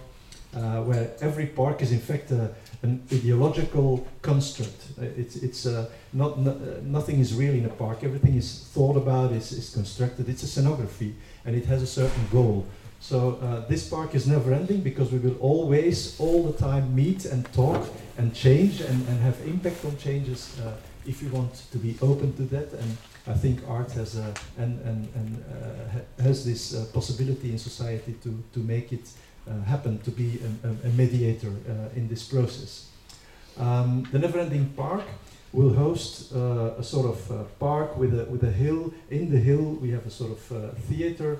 uh, where every park is in fact a, an ideological construct. Uh, it's it's uh, not no, uh, nothing is real in a park. Everything is thought about, is, is constructed. It's a scenography, and it has a certain goal. So uh, this park is never ending because we will always, all the time, meet and talk and change and, and have impact on changes uh, if you want to be open to that. And I think art has a, and, and, and uh, ha- has this uh, possibility in society to, to make it uh, happen, to be a, a, mediator uh, in this process. Um, the Neverending Park will host uh, a sort of uh, park with a, with a hill. In the hill, we have a sort of theater,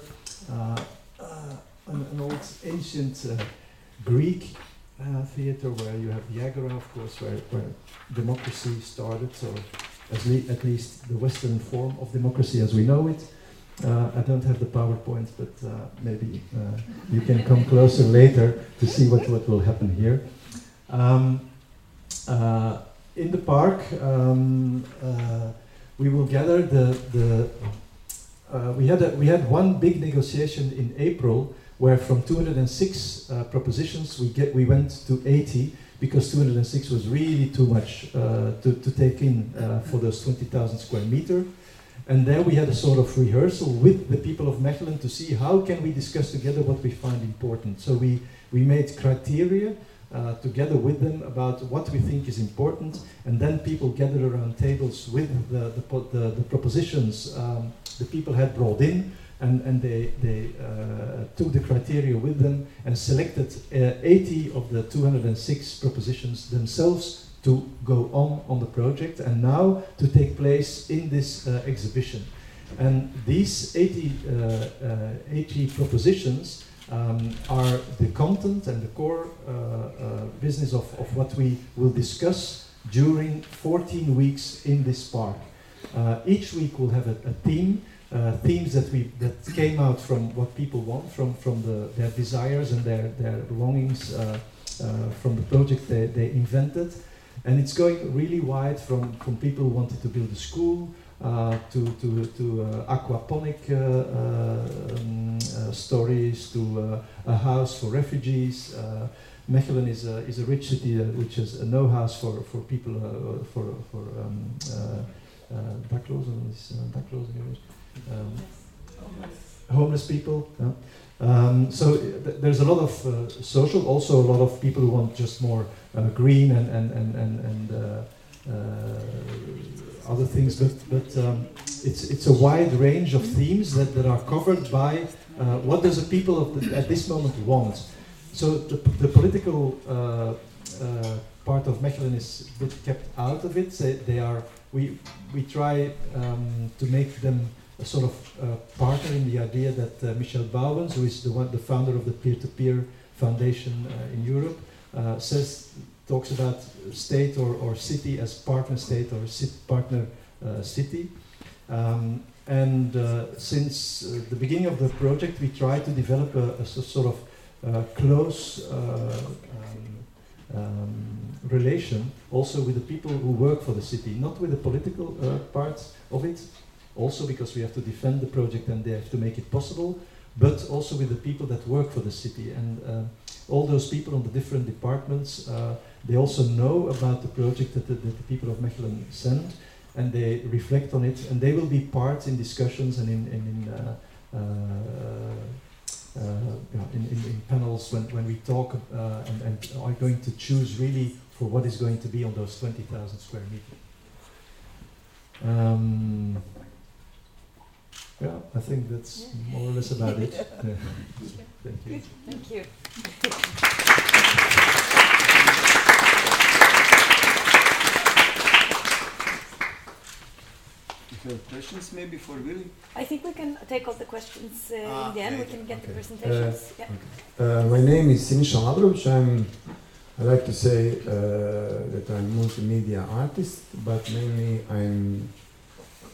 an, an old ancient Greek uh, theater where you have the Agora, of course, where, where democracy started, at, le- at least the Western form of democracy as we know it. Uh, I don't have the PowerPoint, but uh, maybe uh, you can come closer later to see what, what will happen here. Um, uh, in the park, um, uh, we will gather the, the we, had a, we had one big negotiation in April where from 206 uh, propositions we, get, we went to 80 because 206 was really too much uh, to, to take in uh, for those 20,000 square meter. And there we had a sort of rehearsal with the people of Mechelen to see how can we discuss together what we find important. So we, we made criteria uh, together with them about what we think is important, and then people gathered around tables with the, the, the, the propositions um, the people had brought in, and, and they, they uh, took the criteria with them and selected uh, 80 of the 206 propositions themselves to go on on the project and now to take place in this uh, exhibition. And these 80, uh, uh, 80 propositions um, are the content and the core uh, business of, of what we will discuss during 14 weeks in this park. Each week we'll have a, a theme, uh, themes that we that came out from what people want, from from the, their desires and their their longings uh, uh, from the project they, they invented, and it's going really wide from from people who wanted to build a school uh, to to to uh, aquaponic uh, um, stories to a house for refugees. Mechelen is a, is a rich city which has no house for, for people for, for um, daklozen, is? Um, homeless people. yeah. Um, so th- there's a lot of uh, social, also a lot of people who want just more uh, green and and and and, and uh, uh, other things. But but um, it's it's a wide range of themes that, that are covered by uh, what does the people of the, at this moment want. So the, the political uh, part of Mechelen is kept out of it. They, they are we we try um, to make them a sort of uh, partner in the idea that uh, Michel Bauwens, who is the one, the founder of the peer-to-peer foundation uh, in Europe, uh, says talks about state or, or city as partner state or partner uh, city. Um, and uh, since the beginning of the project, we try to develop a, a sort of close um, um, relation also with the people who work for the city, not with the political parts of it, also because we have to defend the project and they have to make it possible, but also with the people that work for the city. And uh, all those people on the different departments, uh, they also know about the project that the, that the people of Mechelen send, and they reflect on it, and they will be part in discussions and in, in, in uh, uh, uh, in, in, in panels when, when we talk uh, and, and are going to choose really for what is going to be on those 20,000 square meters. Um, yeah, I think that's more or less about it. Yeah. Thank you. Thank you. If you have questions, maybe for Willy. I think we can take all the questions uh, Ah, in the end. We can get the okay. presentations. yeah. Uh, my name is Sinisa Labrovic. I'm, I like to say uh, that I'm multimedia artist, but mainly I'm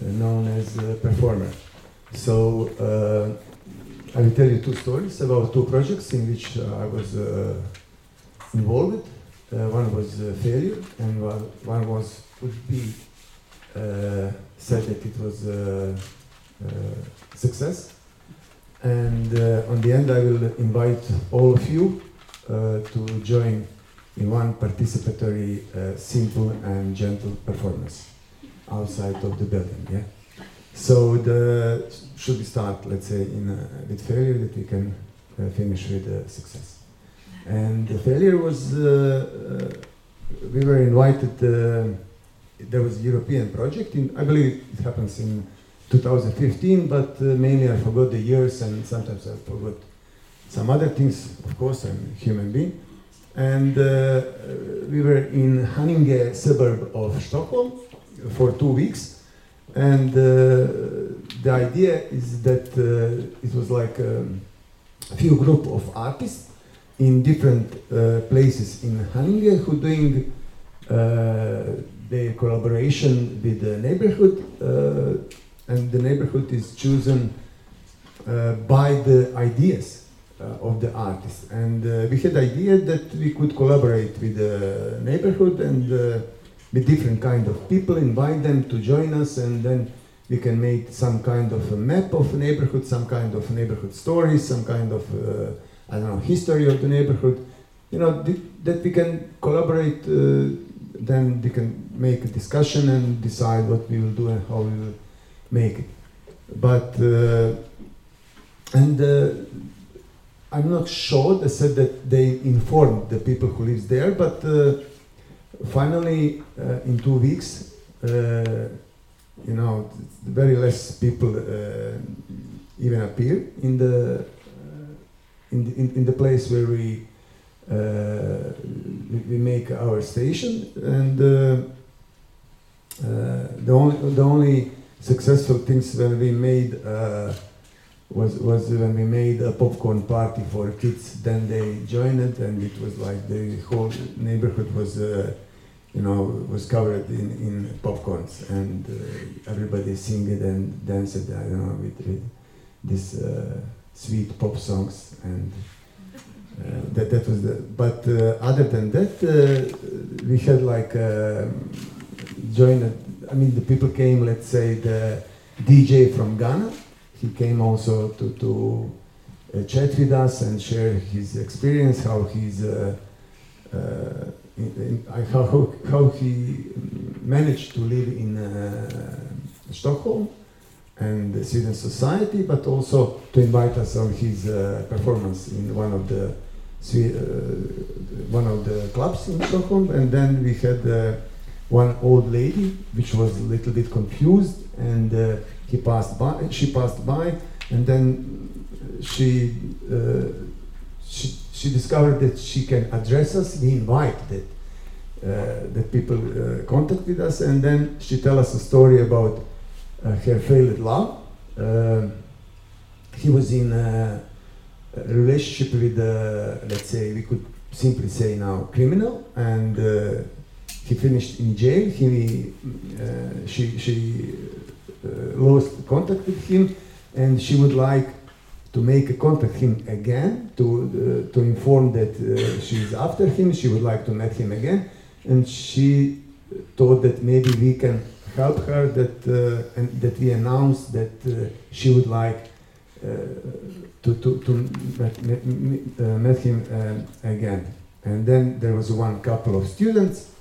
uh, known as a performer. So uh, I will tell you two stories about two projects in which uh, I was uh, involved. Uh, one was uh, failure, and one, was would be said that it was uh, success. And on the end, I will invite all of you to join in one participatory, uh, simple and gentle performance outside of the building. Yeah. So the should we start, let's say, in uh, with failure that we can uh, finish with uh, success. And the failure was uh, uh, we were invited. Uh, there was a European project. In, I believe it happens in 2015, but uh, mainly I forgot the years and sometimes I forgot some other things. Of course, I'm a human being. And uh, we were in Haninge suburb of Stockholm for two weeks. And uh, the idea is that uh, it was like a few group of artists in different uh, places in Haninge who doing their collaboration with the neighborhood uh, and the neighborhood is chosen uh, by the ideas uh, of the artist. And we had idea that we could collaborate with the neighborhood and with different kind of people, invite them to join us, and then we can make some kind of a map of a neighborhood, some kind of neighborhood stories, some kind of uh, I don't know history of the neighborhood. You know th- that we can collaborate. Uh, then we can make a discussion and decide what we will do and how we will make it. But uh, and uh, I'm not sure. They said that they informed the people who lives there, but uh, finally, uh, in two weeks, uh, you know, very less people uh, even appear in the uh, in the, in, in the place where we uh, we, make our station, and uh, the only the only successful things when we made was was when we made a popcorn party for kids. Then they joined it, and it was like the whole neighborhood was. Uh, you know, was covered in, in popcorns, and uh, everybody sing it and dance it. I don't know with, with these uh, sweet pop songs, and uh, that that was the. But uh, other than that, uh, we had like uh, joined. I mean, the people came. Let's say the DJ from Ghana. He came also to to uh, chat with us and share his experience, how he's. Uh, uh, how, how, he managed to live in uh, Stockholm and the Sweden society, but also to invite us on his uh, performance in one of the uh, one of the clubs in Stockholm. And then we had uh, one old lady, which was a little bit confused, and uh, he passed by. She passed by, and then she. She, she discovered that she can address us. We invite that uh, that people uh, us, and then she tell us a story about uh, her failed love. Uh, he was in a, relationship with, uh, let's say, we could simply say now, criminal, and uh, he finished in jail. He, uh, she, she lost contact with him, and she would like to make contact him again to uh, to inform that uh, she is after him. She would like to meet him again, and she thought that maybe we can help her. That uh, and that we announced that uh, she would like uh, to to to uh, met him again. And then there was one couple of students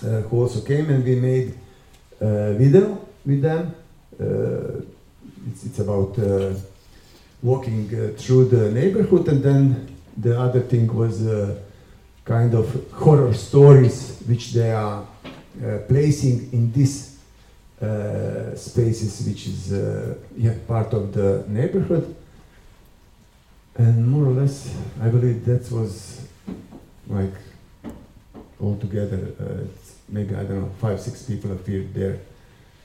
who also came, and we made a video with them. It's, it's about. Walking uh, through the neighborhood, and then the other thing was uh, kind of horror stories which they are uh, placing in these uh, spaces, which is uh, yeah, part of the neighborhood. And more or less, I believe that was like altogether, uh, maybe I don't know, five, six people appeared there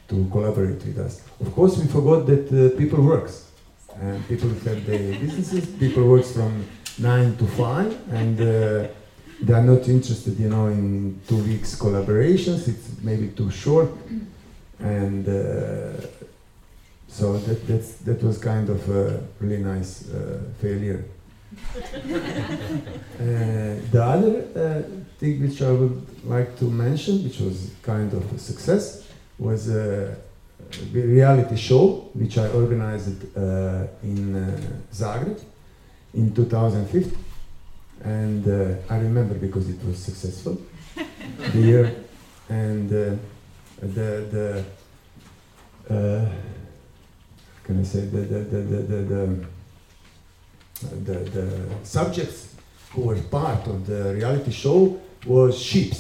to collaborate with us. Of course, we forgot that people works and people have their businesses. People works from nine to five, and uh, they are not interested, you know, in two weeks collaborations. It's maybe too short, and uh, so that that's, that was kind of a really nice uh, failure. Uh, the other uh, thing which I would like to mention, which was kind of a success, was reality show which I organized uh, in uh, Zagreb in 2015. and uh, I remember because it was successful the year and the the can I say the the the the, the, the, the, the subjects who were part of the reality show was sheep.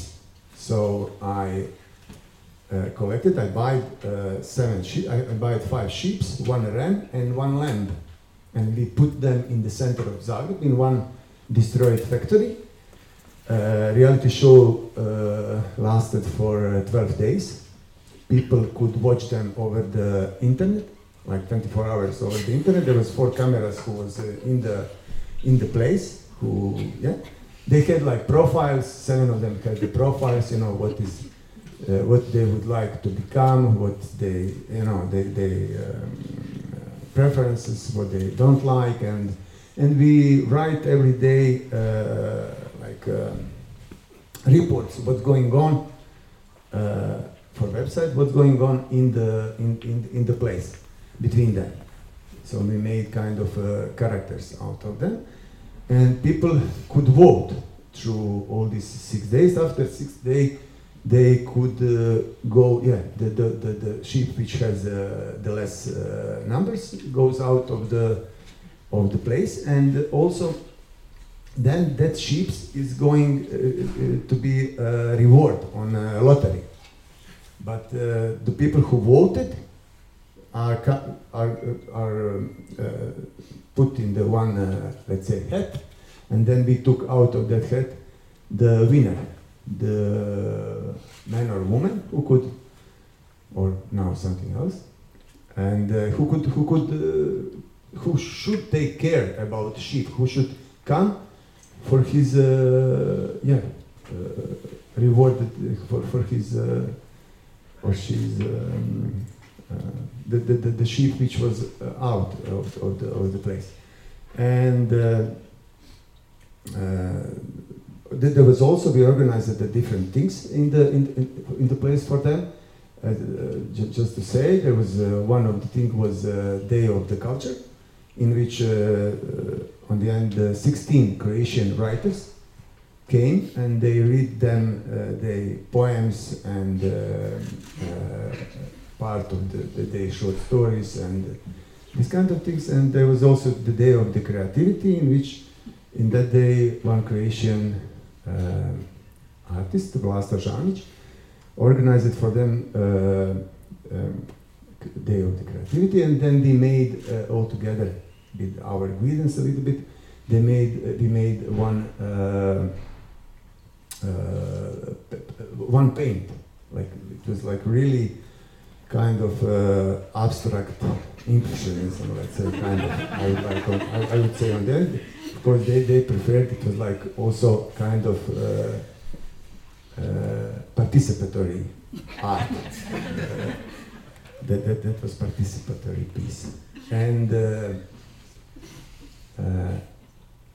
So I uh, collected. I buy uh, seven sheep. I, I five sheep, one ram, and one lamb, and we put them in the center of Zagreb in one destroyed factory. Uh, reality show uh, lasted for uh, 12 days. People could watch them over the internet, like 24 hours over the internet. There was four cameras who was uh, in the in the place. Who yeah, they had like profiles. Seven of them had the profiles. You know what is uh, what they would like to become, what they you know they they um, preferences, what they don't like, and and we write every day uh, like um, reports what's going on uh, for website, what's going on in the in, in, in the place between them. So we made kind of uh, characters out of them, and people could vote through all these six days. After six days, they could uh, go. Yeah, the, the, the, the sheep which has uh, the less uh, numbers goes out of the of the place, and also then that sheep is going uh, uh, to be a reward on a lottery. But uh, the people who voted are are, are um, uh, put in the one uh, let's say hat, and then we took out of that hat the winner, the man or woman who could, or now something else, and uh, who could who could uh, who should take care about sheep, who should come for his uh, yeah uh, rewarded for, for his uh, or she's um, uh, the, the, the, sheep which was out of, of, the, of the place. And uh, there was also we organized the different things in the in, in, in the place for them. Uh, ju- just to say there was uh, one of the thing was uh, day of the culture in which uh, uh, on the end uh, 16 Croatian writers came and they read them uh, the poems and uh, uh, part of the, the short stories and these kind of things. And there was also the day of the creativity in which in that day one Croatian uh, artist Vlasta Žanić organized it for them uh, um, day of the creativity and then they made uh, all together with our guidance a little bit they made uh, we made one uh, uh, one paint. Like it was like really kind of uh, abstract impressionism let's say kind of I would, I, I would say on them of course they, they preferred it was like also kind of uh, uh, participatory art. That, that, that was participatory piece. And uh, uh,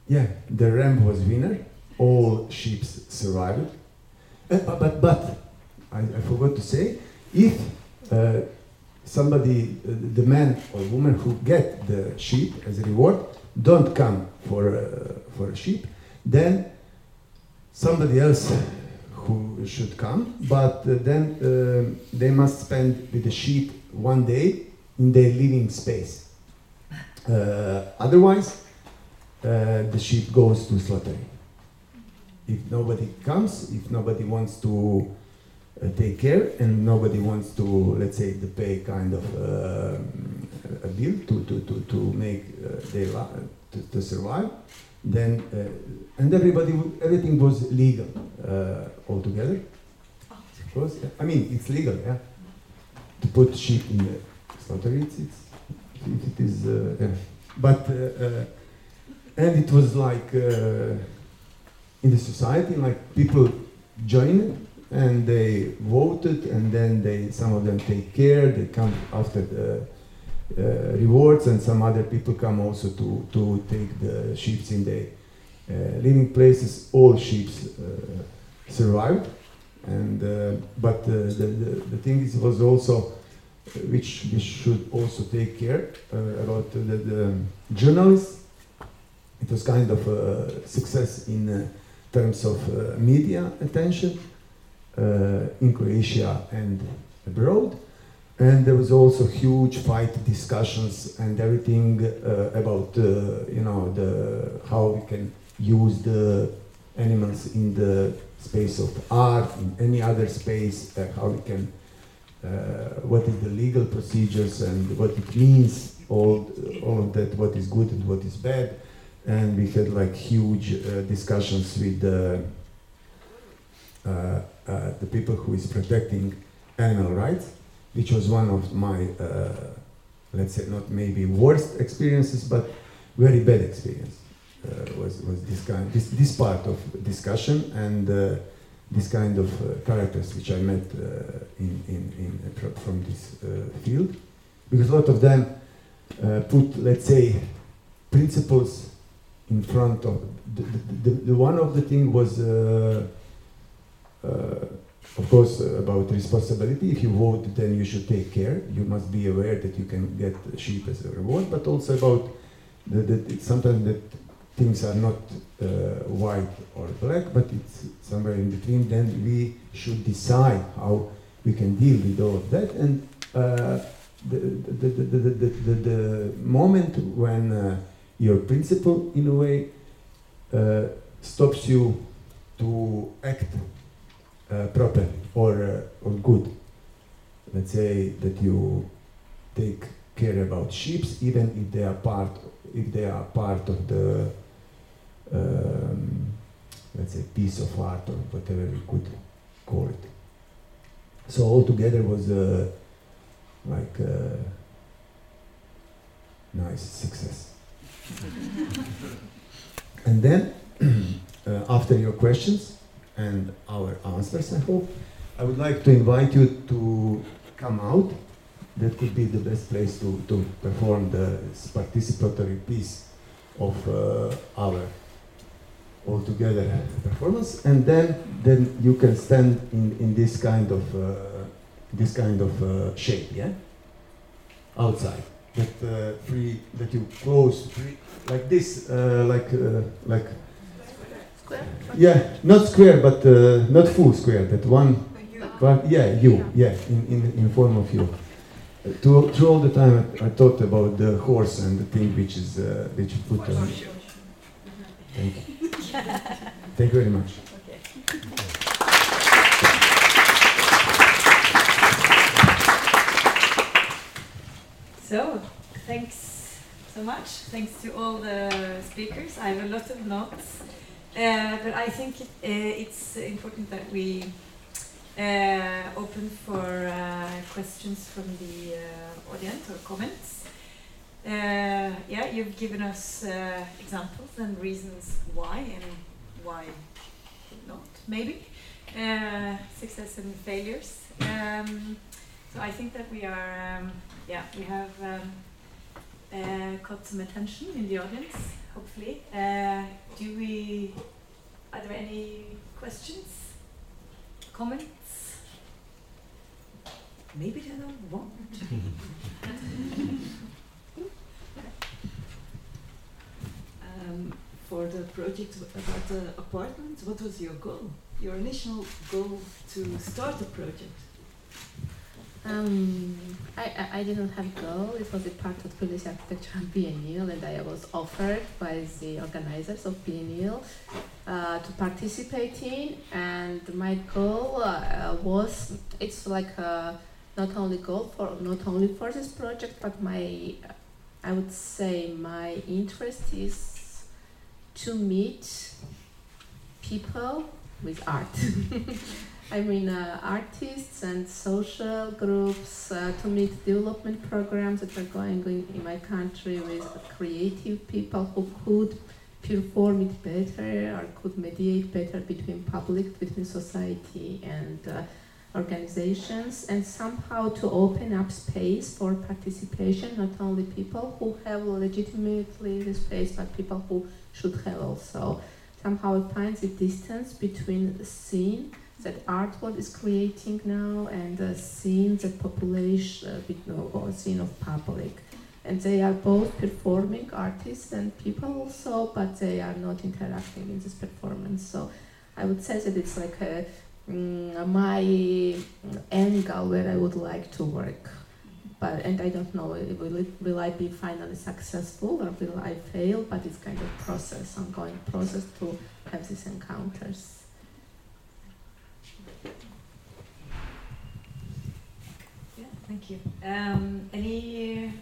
yeah the ram was winner. All sheep survived. Uh, but but, but I, I forgot to say if uh, somebody uh, the man or woman who get the sheep as a reward don't come for uh, for sheep then somebody else who should come, but uh, then uh, they must spend with the sheep one day in their living space. Uh, otherwise, uh, the sheep goes to slaughter. If nobody comes, if nobody wants to uh, take care, and nobody wants to, let's say, to pay kind of bill to, to, to, to make uh, their to, to survive, then uh, and everybody everything was legal uh, altogether. Of course, yeah. I mean it's legal, yeah. To put sheep in the slaughter, it's, it's it, is, yeah. but and it was like in the society, like people joined and they voted, and then they some of them take care, they come after the rewards, and some other people come also to, to take the sheep in the uh, living places. All sheep uh, survived, and uh, but uh, the, the the thing is was also uh, which we should also take care uh, about the, the journalists it was kind of a success in uh, terms of uh, media attention uh, in Croatia and abroad. And there was also huge fight discussions and everything uh, about uh, you know the how we can use the animals in the space of art in any other space uh, how we can uh, what is the legal procedures and what it means all all of that what is good and what is bad. And we had like huge uh, discussions with uh, the people who is protecting animal rights which was one of my, uh, let's say, not maybe worst experiences, but very bad experience. Uh, was was this kind, this this part of discussion and uh, this kind of uh, characters which I met uh, in, in, in fr- from this uh, field, because a lot of them put, let's say, principles in front of the, the, the, the one of the thing was. Of course, uh, about responsibility. If you vote, then you should take care. You must be aware that you can get sheep as a reward, but also about that the, sometimes that things are not uh, white or black, but it's somewhere in between. Then we should decide how we can deal with all of that. And uh, the, the, the, the, the, the, the moment when uh, your principle, in a way, uh, stops you to act uh, properly or uh, or good. Let's say that you take care about sheep, even if they are part if they are part of the um, let's say piece of art or whatever we could call it. So altogether was uh, like a nice success. and then uh, after your questions and our answers, I hope. I would like to invite you to come out. That could be the best place to, to perform the participatory piece of uh, our altogether performance, and then then you can stand in, in this kind of uh, this kind of uh, shape, yeah, outside. That uh, free that you close free like this, uh, like uh, like Square? yeah, not square, but uh, not full square. That one, but yeah, you, yeah, in, in, in form of you. Uh, to, through all the time, I, I thought about the horse and the thing which is uh, which you put on. Thank you. Thank you very much. So, thanks so much. Thanks to all the speakers. I have a lot of notes, uh, but I think it, uh, it's important that we uh, open for uh, questions from the uh, audience or comments. Yeah, you've given us examples and reasons why and why not, maybe. Success and failures. Um, so I think that we are, um, yeah, we have um, caught some attention in the audience, hopefully. Uh, do we, are there any questions, comments? Maybe they don't want. Um, for the project about the apartments, what was your goal? Your initial goal to start the project? Um, I, I, didn't have a goal. It was a part of Polish Architecture and Biennial, and I was offered by the organizers of Biennial uh, to participate in. And my goal uh, was it's like a, not only goal for not only for this project, but my I would say my interest is to meet people with art. I mean, uh, artists and social groups uh, to meet development programs that are going on in my country with creative people who could perform it better or could mediate better between public, between society and uh, organizations, and somehow to open up space for participation, not only people who have legitimately the space, but people who should have also. Somehow it finds a distance between the scene that art world is creating now and the scene that population with no or scene of public and they are both performing artists and people also, but they are not interacting in this performance. So I would say that it's like a, mm, my angle where I would like to work. But and I don't know will it will I be finally successful or will I fail? But it's kind of process, ongoing process to have these encounters. Yeah, thank you. Um, any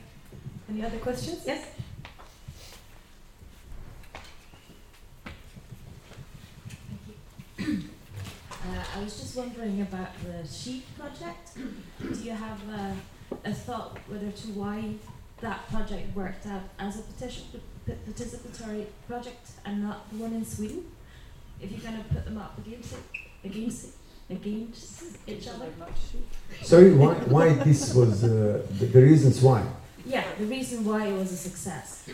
any other questions? Yes. Thank you. Uh, I was just wondering about the sheep project. Do you have uh, a thought whether to why that project worked out as a participatory project and not the one in Sweden? If you're going to put them up against it, against it, against each other. Sorry, why, why this was uh, the, the reasons why? Yeah, the reason why it was a success.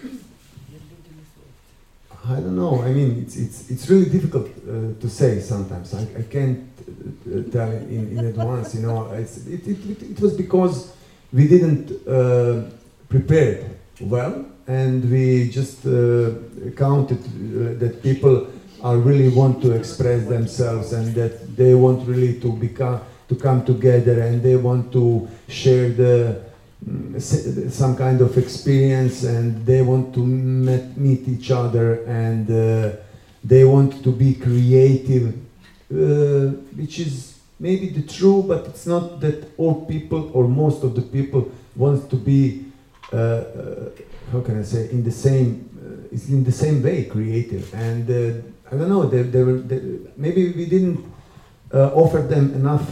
I don't know. I mean, it's it's it's really difficult uh, to say sometimes. I, I can't uh, tell in, in advance. You know, it's, it, it, it, it was because we didn't uh, prepare well, and we just uh, counted uh, that people are really want to express themselves and that they want really to become to come together and they want to share the mm, some kind of experience and they want to met, meet each other and uh, they want to be creative uh, which is maybe the true but it's not that all people or most of the people want to be uh, uh, how can I say in the same uh, in the same way creative. And uh, I don't know they, they were they, maybe we didn't uh, offer them enough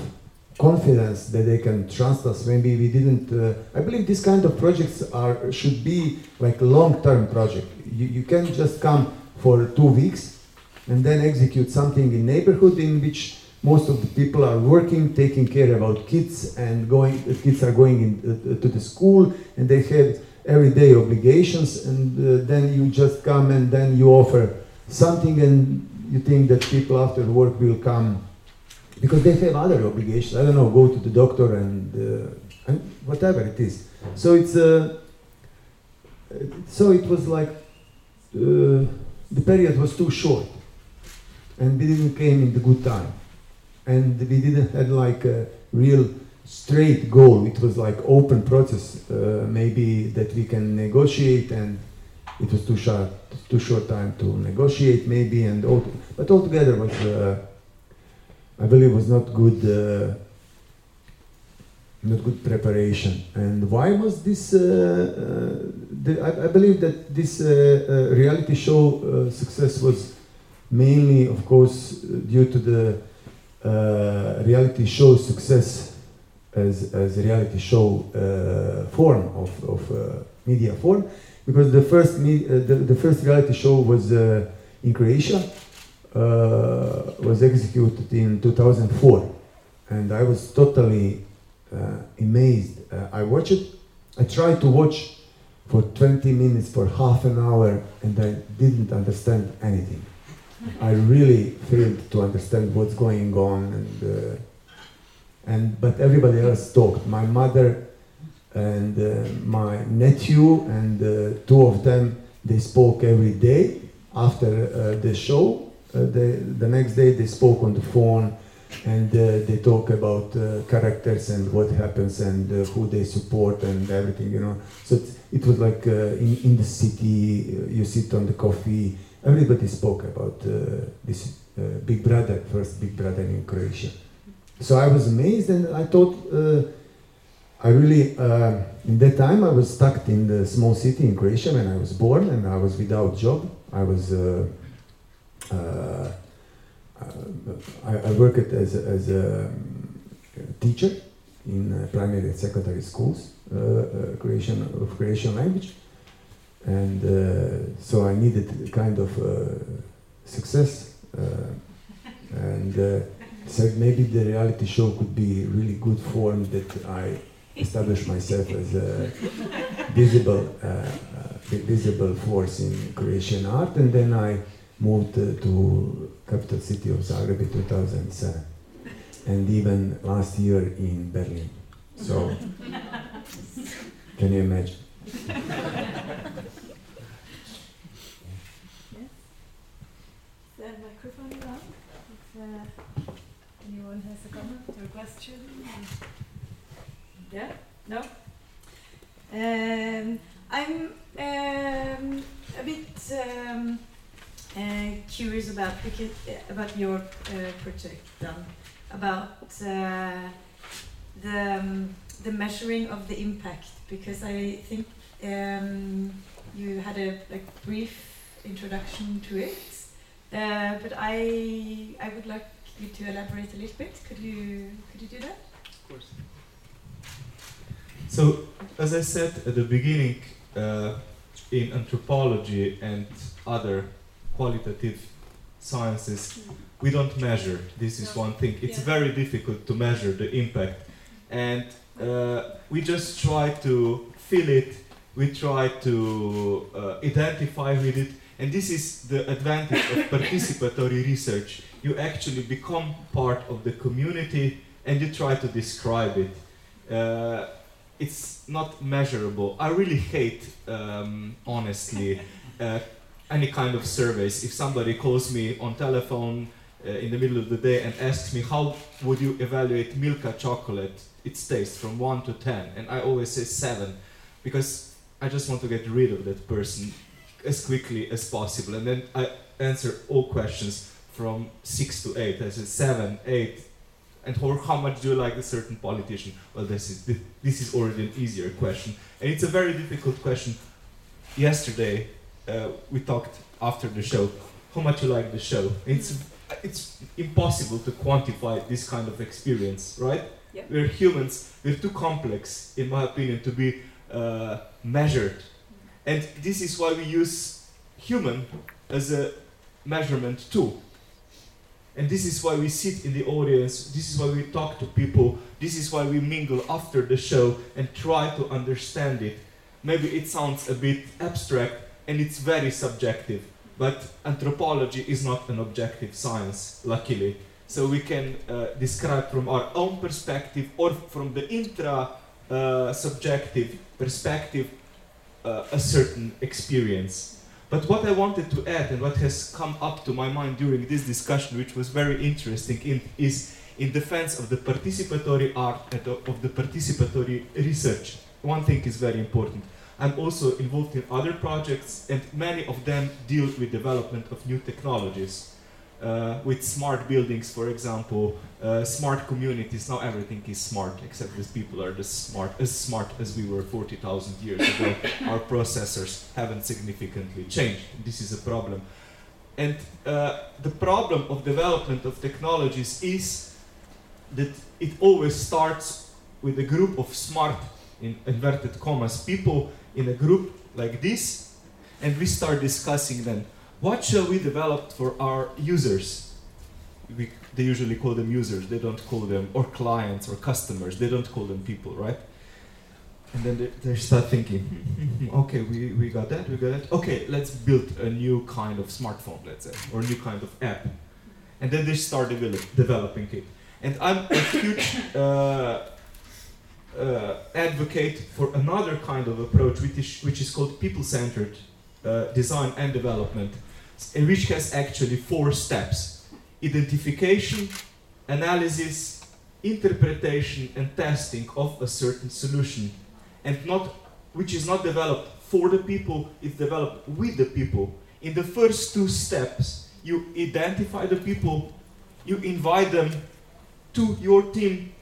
confidence that they can trust us. Maybe we didn't uh, i believe these kind of projects are should be like a long term project. You, you can't just come for two weeks and then execute something in neighborhood in which most of the people are working taking care about kids and going kids are going in, uh, to the school and they have everyday obligations and uh, then you just come and then you offer something and you think that people after work will come because they have other obligations. I don't know, go to the doctor and, uh, and whatever it is. So it's uh, so it was like uh, the period was too short, and we didn't came in the good time, and we didn't had like a real straight goal. It was like open process, uh, maybe that we can negotiate and. It was too short, too short time to negotiate, maybe, and all, but altogether was uh, I believe was not good, uh, not good preparation. And why was this? Uh, uh, the, I, I, believe that this uh, uh, reality show success was mainly, of course, due to the reality show success as, as a reality show form of, of media form, because the first me, the, the first reality show was in Croatia uh, was executed in 2004 and I was totally uh, amazed. Uh, I watched it, I tried to watch for 20 minutes, for half an hour, and I didn't understand anything. I really failed to understand what's going on, and, uh, and but everybody else talked. My mother and uh, my nephew, and two of them, they spoke every day after the show the, the next day they spoke on the phone and uh, they talk about uh, characters and what happens and uh, who they support and everything, you know. So it, was like uh, in, in the city, uh, you sit on the coffee, everybody spoke about this Big Brother, first Big Brother in Croatia. So I was amazed and I thought, I really, in that time I was stuck in the small city in Croatia when I was born and I was without job. I was uh, I, I worked as a, as a teacher in uh, primary and secondary schools, uh, creation of Croatian language, and so I needed a kind of success, and said maybe the reality show could be really good form that I establish myself as a visible, uh, uh, visible force in Croatian art, and then I moved to capital city of Zagreb in 2007 and even last year in Berlin. So, can you imagine? Yes. Is there a microphone around? If uh, anyone has a comment or question? Yeah? No? Um, I'm um, a bit um, curious about because, uh, about your uh, project, Dan, about uh, the um, the measuring of the impact because I think um, you had a like brief introduction to it, uh, but I I would like you to elaborate a little bit. Could you could you do that? Of course. So, as I said at the beginning, uh, in anthropology and other qualitative sciences, we don't measure. This is one thing. It's Yeah. very difficult to measure the impact. And uh, we just try to feel it, we try to uh, identify with it. And this is the advantage of participatory research. You actually become part of the community and you try to describe it. Uh, it's not measurable. I really hate, um, honestly, uh, any kind of surveys. If somebody calls me on telephone uh, in the middle of the day and asks me how would you evaluate Milka chocolate, its taste from one to ten, and I always say seven, because I just want to get rid of that person as quickly as possible, and then I answer all questions from six to eight. I say seven, eight, and or how much do you like a certain politician? Well, this is thi- this is already an easier question, and it's a very difficult question. Yesterday, uh, we talked after the show how much you like the show. It's it's impossible to quantify this kind of experience, right? Yeah. We're humans. We're too complex, in my opinion, to be uh, measured, and this is why we use human as a measurement tool. And this is why we sit in the audience, this is why we talk to people, this is why we mingle after the show and try to understand it. Maybe it sounds a bit abstract and it's very subjective, but anthropology is not an objective science, luckily. So we can uh, describe from our own perspective or from the intra uh, subjective perspective uh, a certain experience. But what I wanted to add and what has come up to my mind during this discussion, which was very interesting, in, is in defense of the participatory art and of of the participatory research. One thing is very important. I'm also involved in other projects, and many of them deal with development of new technologies. Uh, with smart buildings, for example, uh, smart communities. Now everything is smart, except that people are as smart as smart as we were 40,000 years ago. Our processors haven't significantly changed. This is a problem. And uh, the problem of development of technologies is that it always starts with a group of smart, in inverted commas, people in a group like this, and we start discussing then what shall we develop for our users? We, they usually call them users, they don't call them, or clients or customers, they don't call them people, right? And then they, they start thinking, "Hmm, okay, we, we got that, we got that. Okay, let's build a new kind of smartphone, let's say, or a new kind of app. And then they start develop, developing it. And I'm a huge uh, uh, advocate for another kind of approach, which is, which is called people-centered uh, design and development, and which has actually four steps: identification, analysis, interpretation, and testing of a certain solution, and not which is not developed for the people; it's developed with the people. In the first two steps, you identify the people, you invite them to your team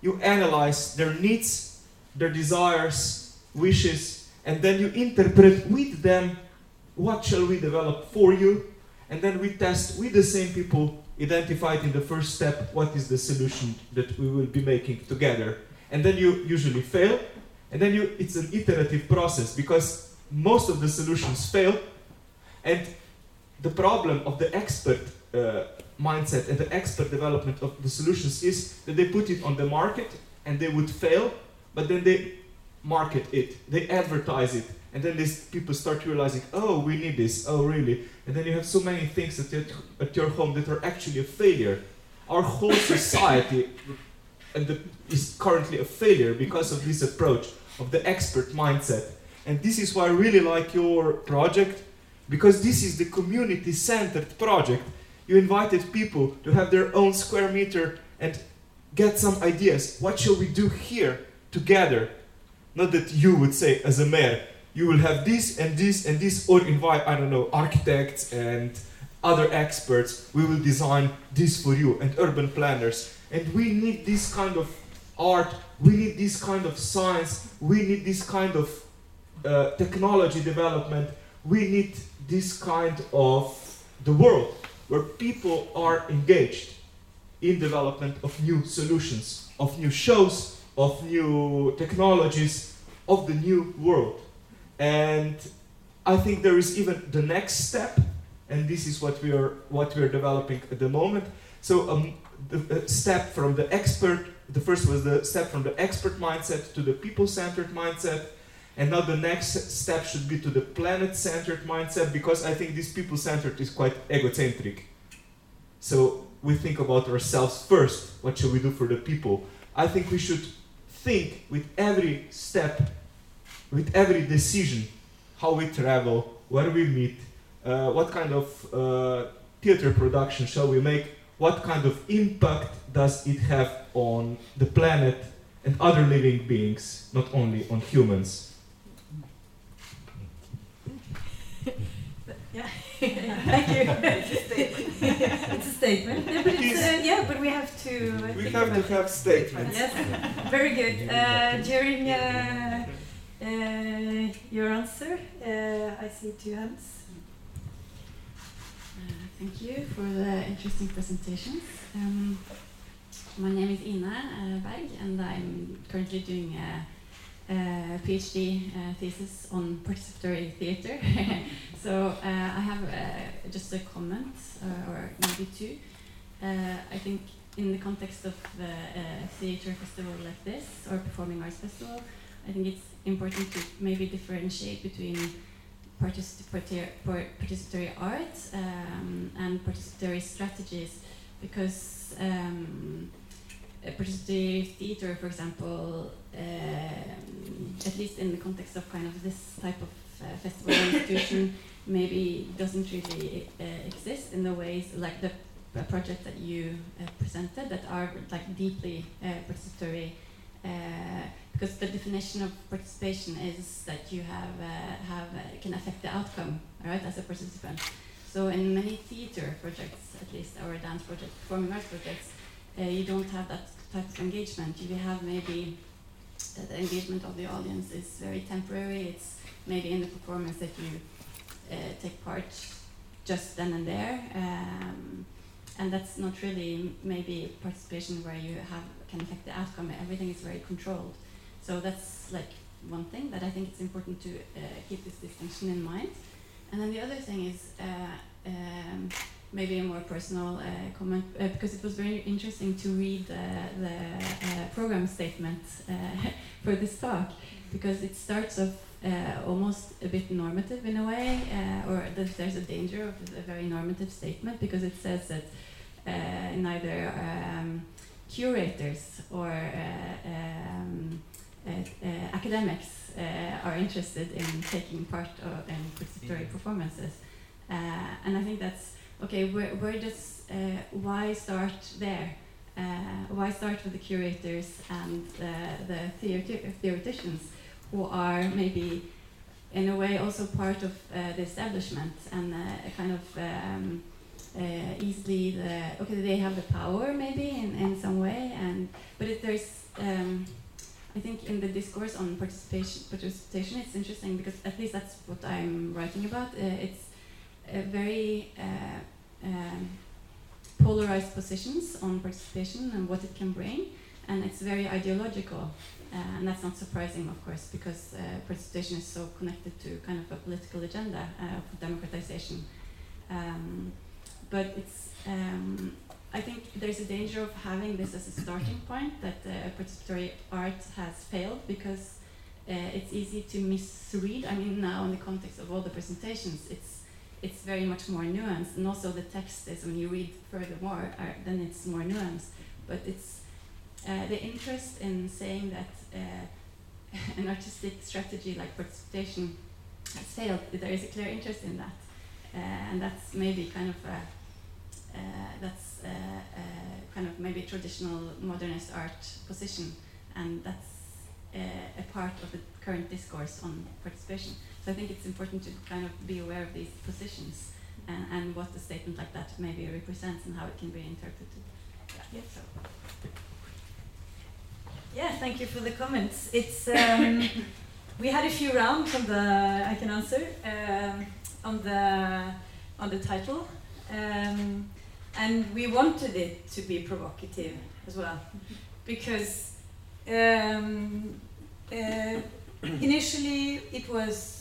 you analyze their needs, their desires, wishes, and then you interpret with them what shall we develop for you, and then we test with the same people identified in the first step what is the solution that we will be making together. And then you usually fail, and then you it's an iterative process because most of the solutions fail, and the problem of the expert uh, mindset and the expert development of the solutions is that they put it on the market and they would fail, but then they market it, they advertise it, and then these people start realizing, oh, we need this, oh, really? And then you have so many things at your, at your home that are actually a failure. Our whole society the, is currently a failure because of this approach of the expert mindset. And this is why I really like your project, because this is the community centered project. You invited people to have their own square meter and get some ideas. What shall we do here together? Not that you would say, as a mayor, you will have this and this and this, or invite, I don't know, architects and other experts. We will design this for you, and urban planners. And we need this kind of art, we need this kind of science, we need this kind of uh, technology development, we need this kind of the world where people are engaged in development of new solutions, of new shows, of new technologies, of the new world. And I think there is even the next step, and this is what we are what we are developing at the moment. So um, the uh, step from the expert, the first was the step from the expert mindset to the people-centered mindset, and now the next step should be to the planet-centered mindset because I think this people-centered is quite egocentric. So we think about ourselves first. What shall we do for the people? I think we should think with every step, with every decision, how we travel, where we meet, uh, what kind of uh, theater production shall we make, what kind of impact does it have on the planet and other living beings, not only on humans. Yeah. Thank you. it's a statement. Yeah, but it's, uh, yeah, but we have to. Uh, We have to about have statements. Yes, very good. Uh, during uh, uh, your answer, uh, I see two hands. Uh, Thank you for the interesting presentations. Um, my name is Ina uh, Berg, and I'm currently doing a, a PhD uh, thesis on participatory theatre. so uh, I have uh, just a comment, uh, or maybe two. Uh, I think in the context of the uh, theatre festival like this, or performing arts festival, I think it's important to maybe differentiate between participatory, participatory art um, and participatory strategies because um, uh, participatory theater, for example, at least in the context of kind of this type of uh, festival institution, maybe doesn't really uh, exist in the ways like the project that you uh, presented that are like deeply participatory because the definition of participation is that you have have can affect the outcome, right, as a participant. So in many theater projects, at least, or dance projects, performing arts projects, uh, you don't have that type of engagement. You have maybe the engagement of the audience is very temporary. It's maybe in the performance that you uh, take part just then and there. Um, and that's not really maybe participation where you have can affect the outcome. Everything is very controlled. So that's like one thing that I think it's important to uh, keep this distinction in mind. And then the other thing is uh, um, maybe a more personal uh, comment uh, because it was very interesting to read uh, the uh, program statement uh, for this talk because it starts off uh, almost a bit normative in a way, uh, or that there's a danger of a very normative statement because it says that uh, neither um, curators or uh, um, uh, uh, academics uh, are interested in taking part in participatory performances. Uh, and I think that's okay. Where, where does uh, why start there? Uh, why start with the curators and the theoreti- theoreticians who are maybe in a way also part of uh, the establishment and uh, kind of um, uh, easily the okay they have the power maybe in, in some way and but if there's um, I think in the discourse on participation participation it's interesting because at least that's what I'm writing about uh, it's very uh, um, polarized positions on participation and what it can bring and it's very ideological uh, and that's not surprising of course because uh, participation is so connected to kind of a political agenda for democratization um, but it's um, I think there's a danger of having this as a starting point that uh, participatory art has failed because uh, it's easy to misread. I mean, now in the context of all the presentations, it's it's very much more nuanced, and also the text is when you read furthermore, uh, then it's more nuanced. But it's uh, the interest in saying that uh, an artistic strategy like participation has failed, there is a clear interest in that, uh, and that's maybe kind of a, uh, that's kind of maybe traditional modernist art position, and that's a part of the current discourse on participation. So I think it's important to kind of be aware of these positions and, and what a statement like that maybe represents and how it can be interpreted. Yeah, so. Yeah, thank you for the comments. It's um, we had a few rounds on the I can answer um, on the on the title, um, and we wanted it to be provocative as well, because um, uh, initially it was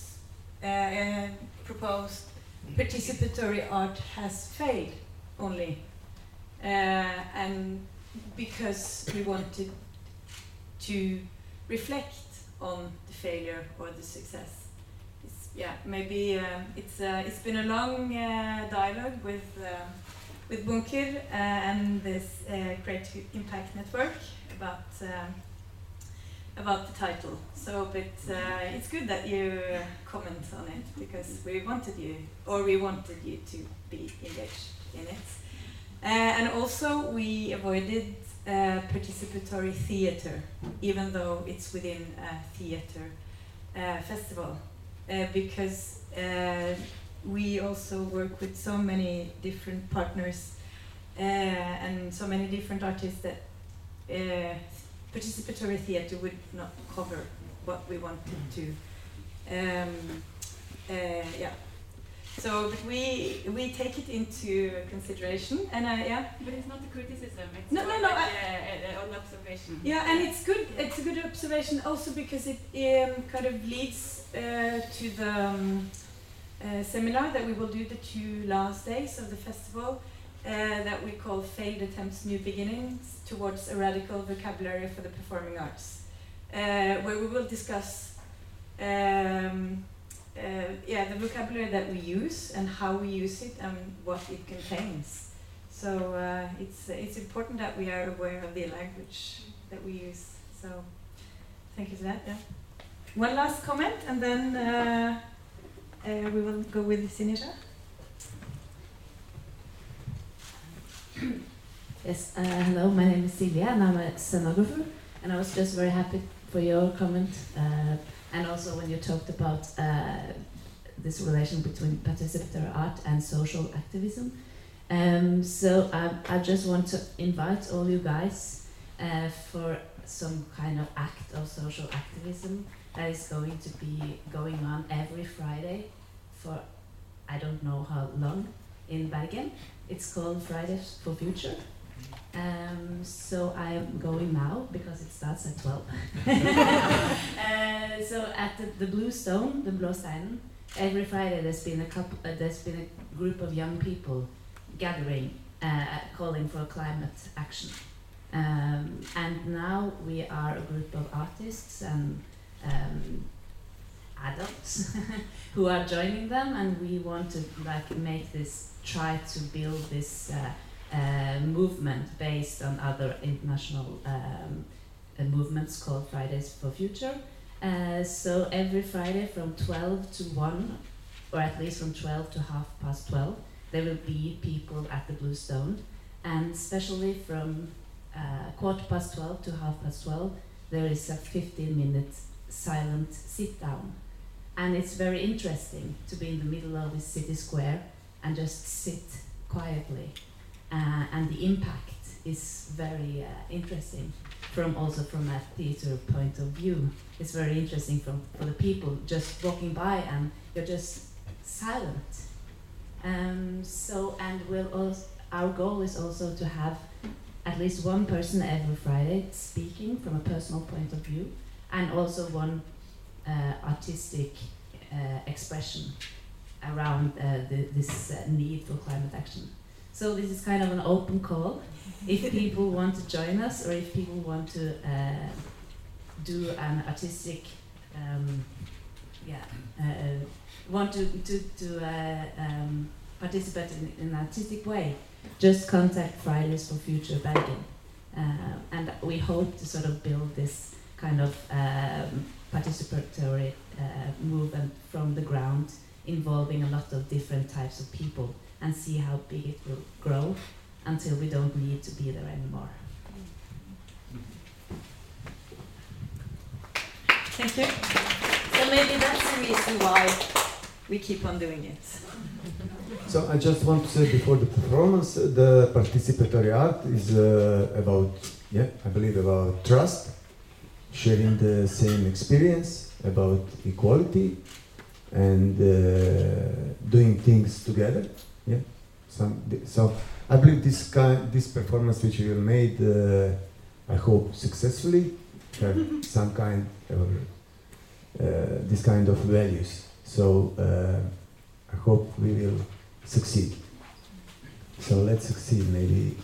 uh, uh, proposed participatory art has failed only, uh, and because we wanted to reflect on the failure or the success. It's, yeah, maybe um, it's uh, it's been a long uh, dialogue with um, with Bunker uh, and this Create to Impact Network about um, about the title. So, but uh, it's good that you comment on it because we wanted you, or we wanted you to be engaged in it. Uh, and also, we avoided uh, participatory theater, even though it's within a theater uh, festival, uh, because uh, we also work with so many different partners and so many different artists that participatory theater would not cover what we wanted to. Um, yeah. So, but we we take it into consideration, and uh, yeah. But it's not a criticism. It's No, no, no, Like I- a, a, an observation. Yeah, and it's good. It's a good observation also because it um, kind of leads uh, to the um, uh, seminar that we will do the two last days of the festival uh, that we call "Failed Attempts, New Beginnings" towards a radical vocabulary for the performing arts, uh, where we will discuss. Um, uh, yeah, the vocabulary that we use and how we use it and what it contains. So uh, it's it's important that we are aware of the language that we use. So thank you for that. Yeah. One last comment, and then uh, uh, we will go with Sinira. Yes, uh, hello, my name is Silja and I'm a scenographer. And I was just very happy for your comment uh, and also when you talked about uh, this relation between participatory art and social activism. Um, so I, I just want to invite all you guys uh, for some kind of act of social activism that is going to be going on every Friday for I don't know how long in Bergen. It's called Fridays for Future. Um, so I am going now because it starts at 12. uh, so at the, the Blue Stone, the Blå Steinen, every Friday there's been a couple, uh, there's been a group of young people gathering, uh, calling for climate action. Um, and now we are a group of artists and um, adults who are joining them, and we want to like make this try to build this. Uh, movement based on other international um, uh, movements called Fridays for Future. Uh, so every Friday from 12 to 1, or at least from 12 to half past 12, there will be people at the Blue Stone. And especially from uh, quarter past 12 to half past 12, there is a 15 minute silent sit down. And it's very interesting to be in the middle of this city square and just sit quietly uh, and the impact is very uh, interesting from also from a theater point of view. It's very interesting from for the people just walking by and you're just silent. Um, so and we'll also, our goal is also to have at least one person every Friday speaking from a personal point of view, and also one uh, artistic uh, expression around uh, the, this uh, need for climate action. So this is kind of an open call. If people want to join us, or if people want to uh, do an artistic, um, yeah, uh, want to to to uh, um, participate in, in an artistic way, just contact Fridays for Future Bergen, uh, and we hope to sort of build this kind of um, participatory uh, movement from the ground involving a lot of different types of people and see how big it will grow until we don't need to be there anymore. Thank you. So maybe that's the reason why we keep on doing it. So I just want to say before the performance, the participatory art is uh, about, yeah, I believe about trust, sharing the same experience, about equality, and uh, doing things together. Yeah. Some, so I believe this kind, this performance which we made, uh, I hope successfully, have some kind of uh, this kind of values. So uh, I hope we will succeed. So let's succeed maybe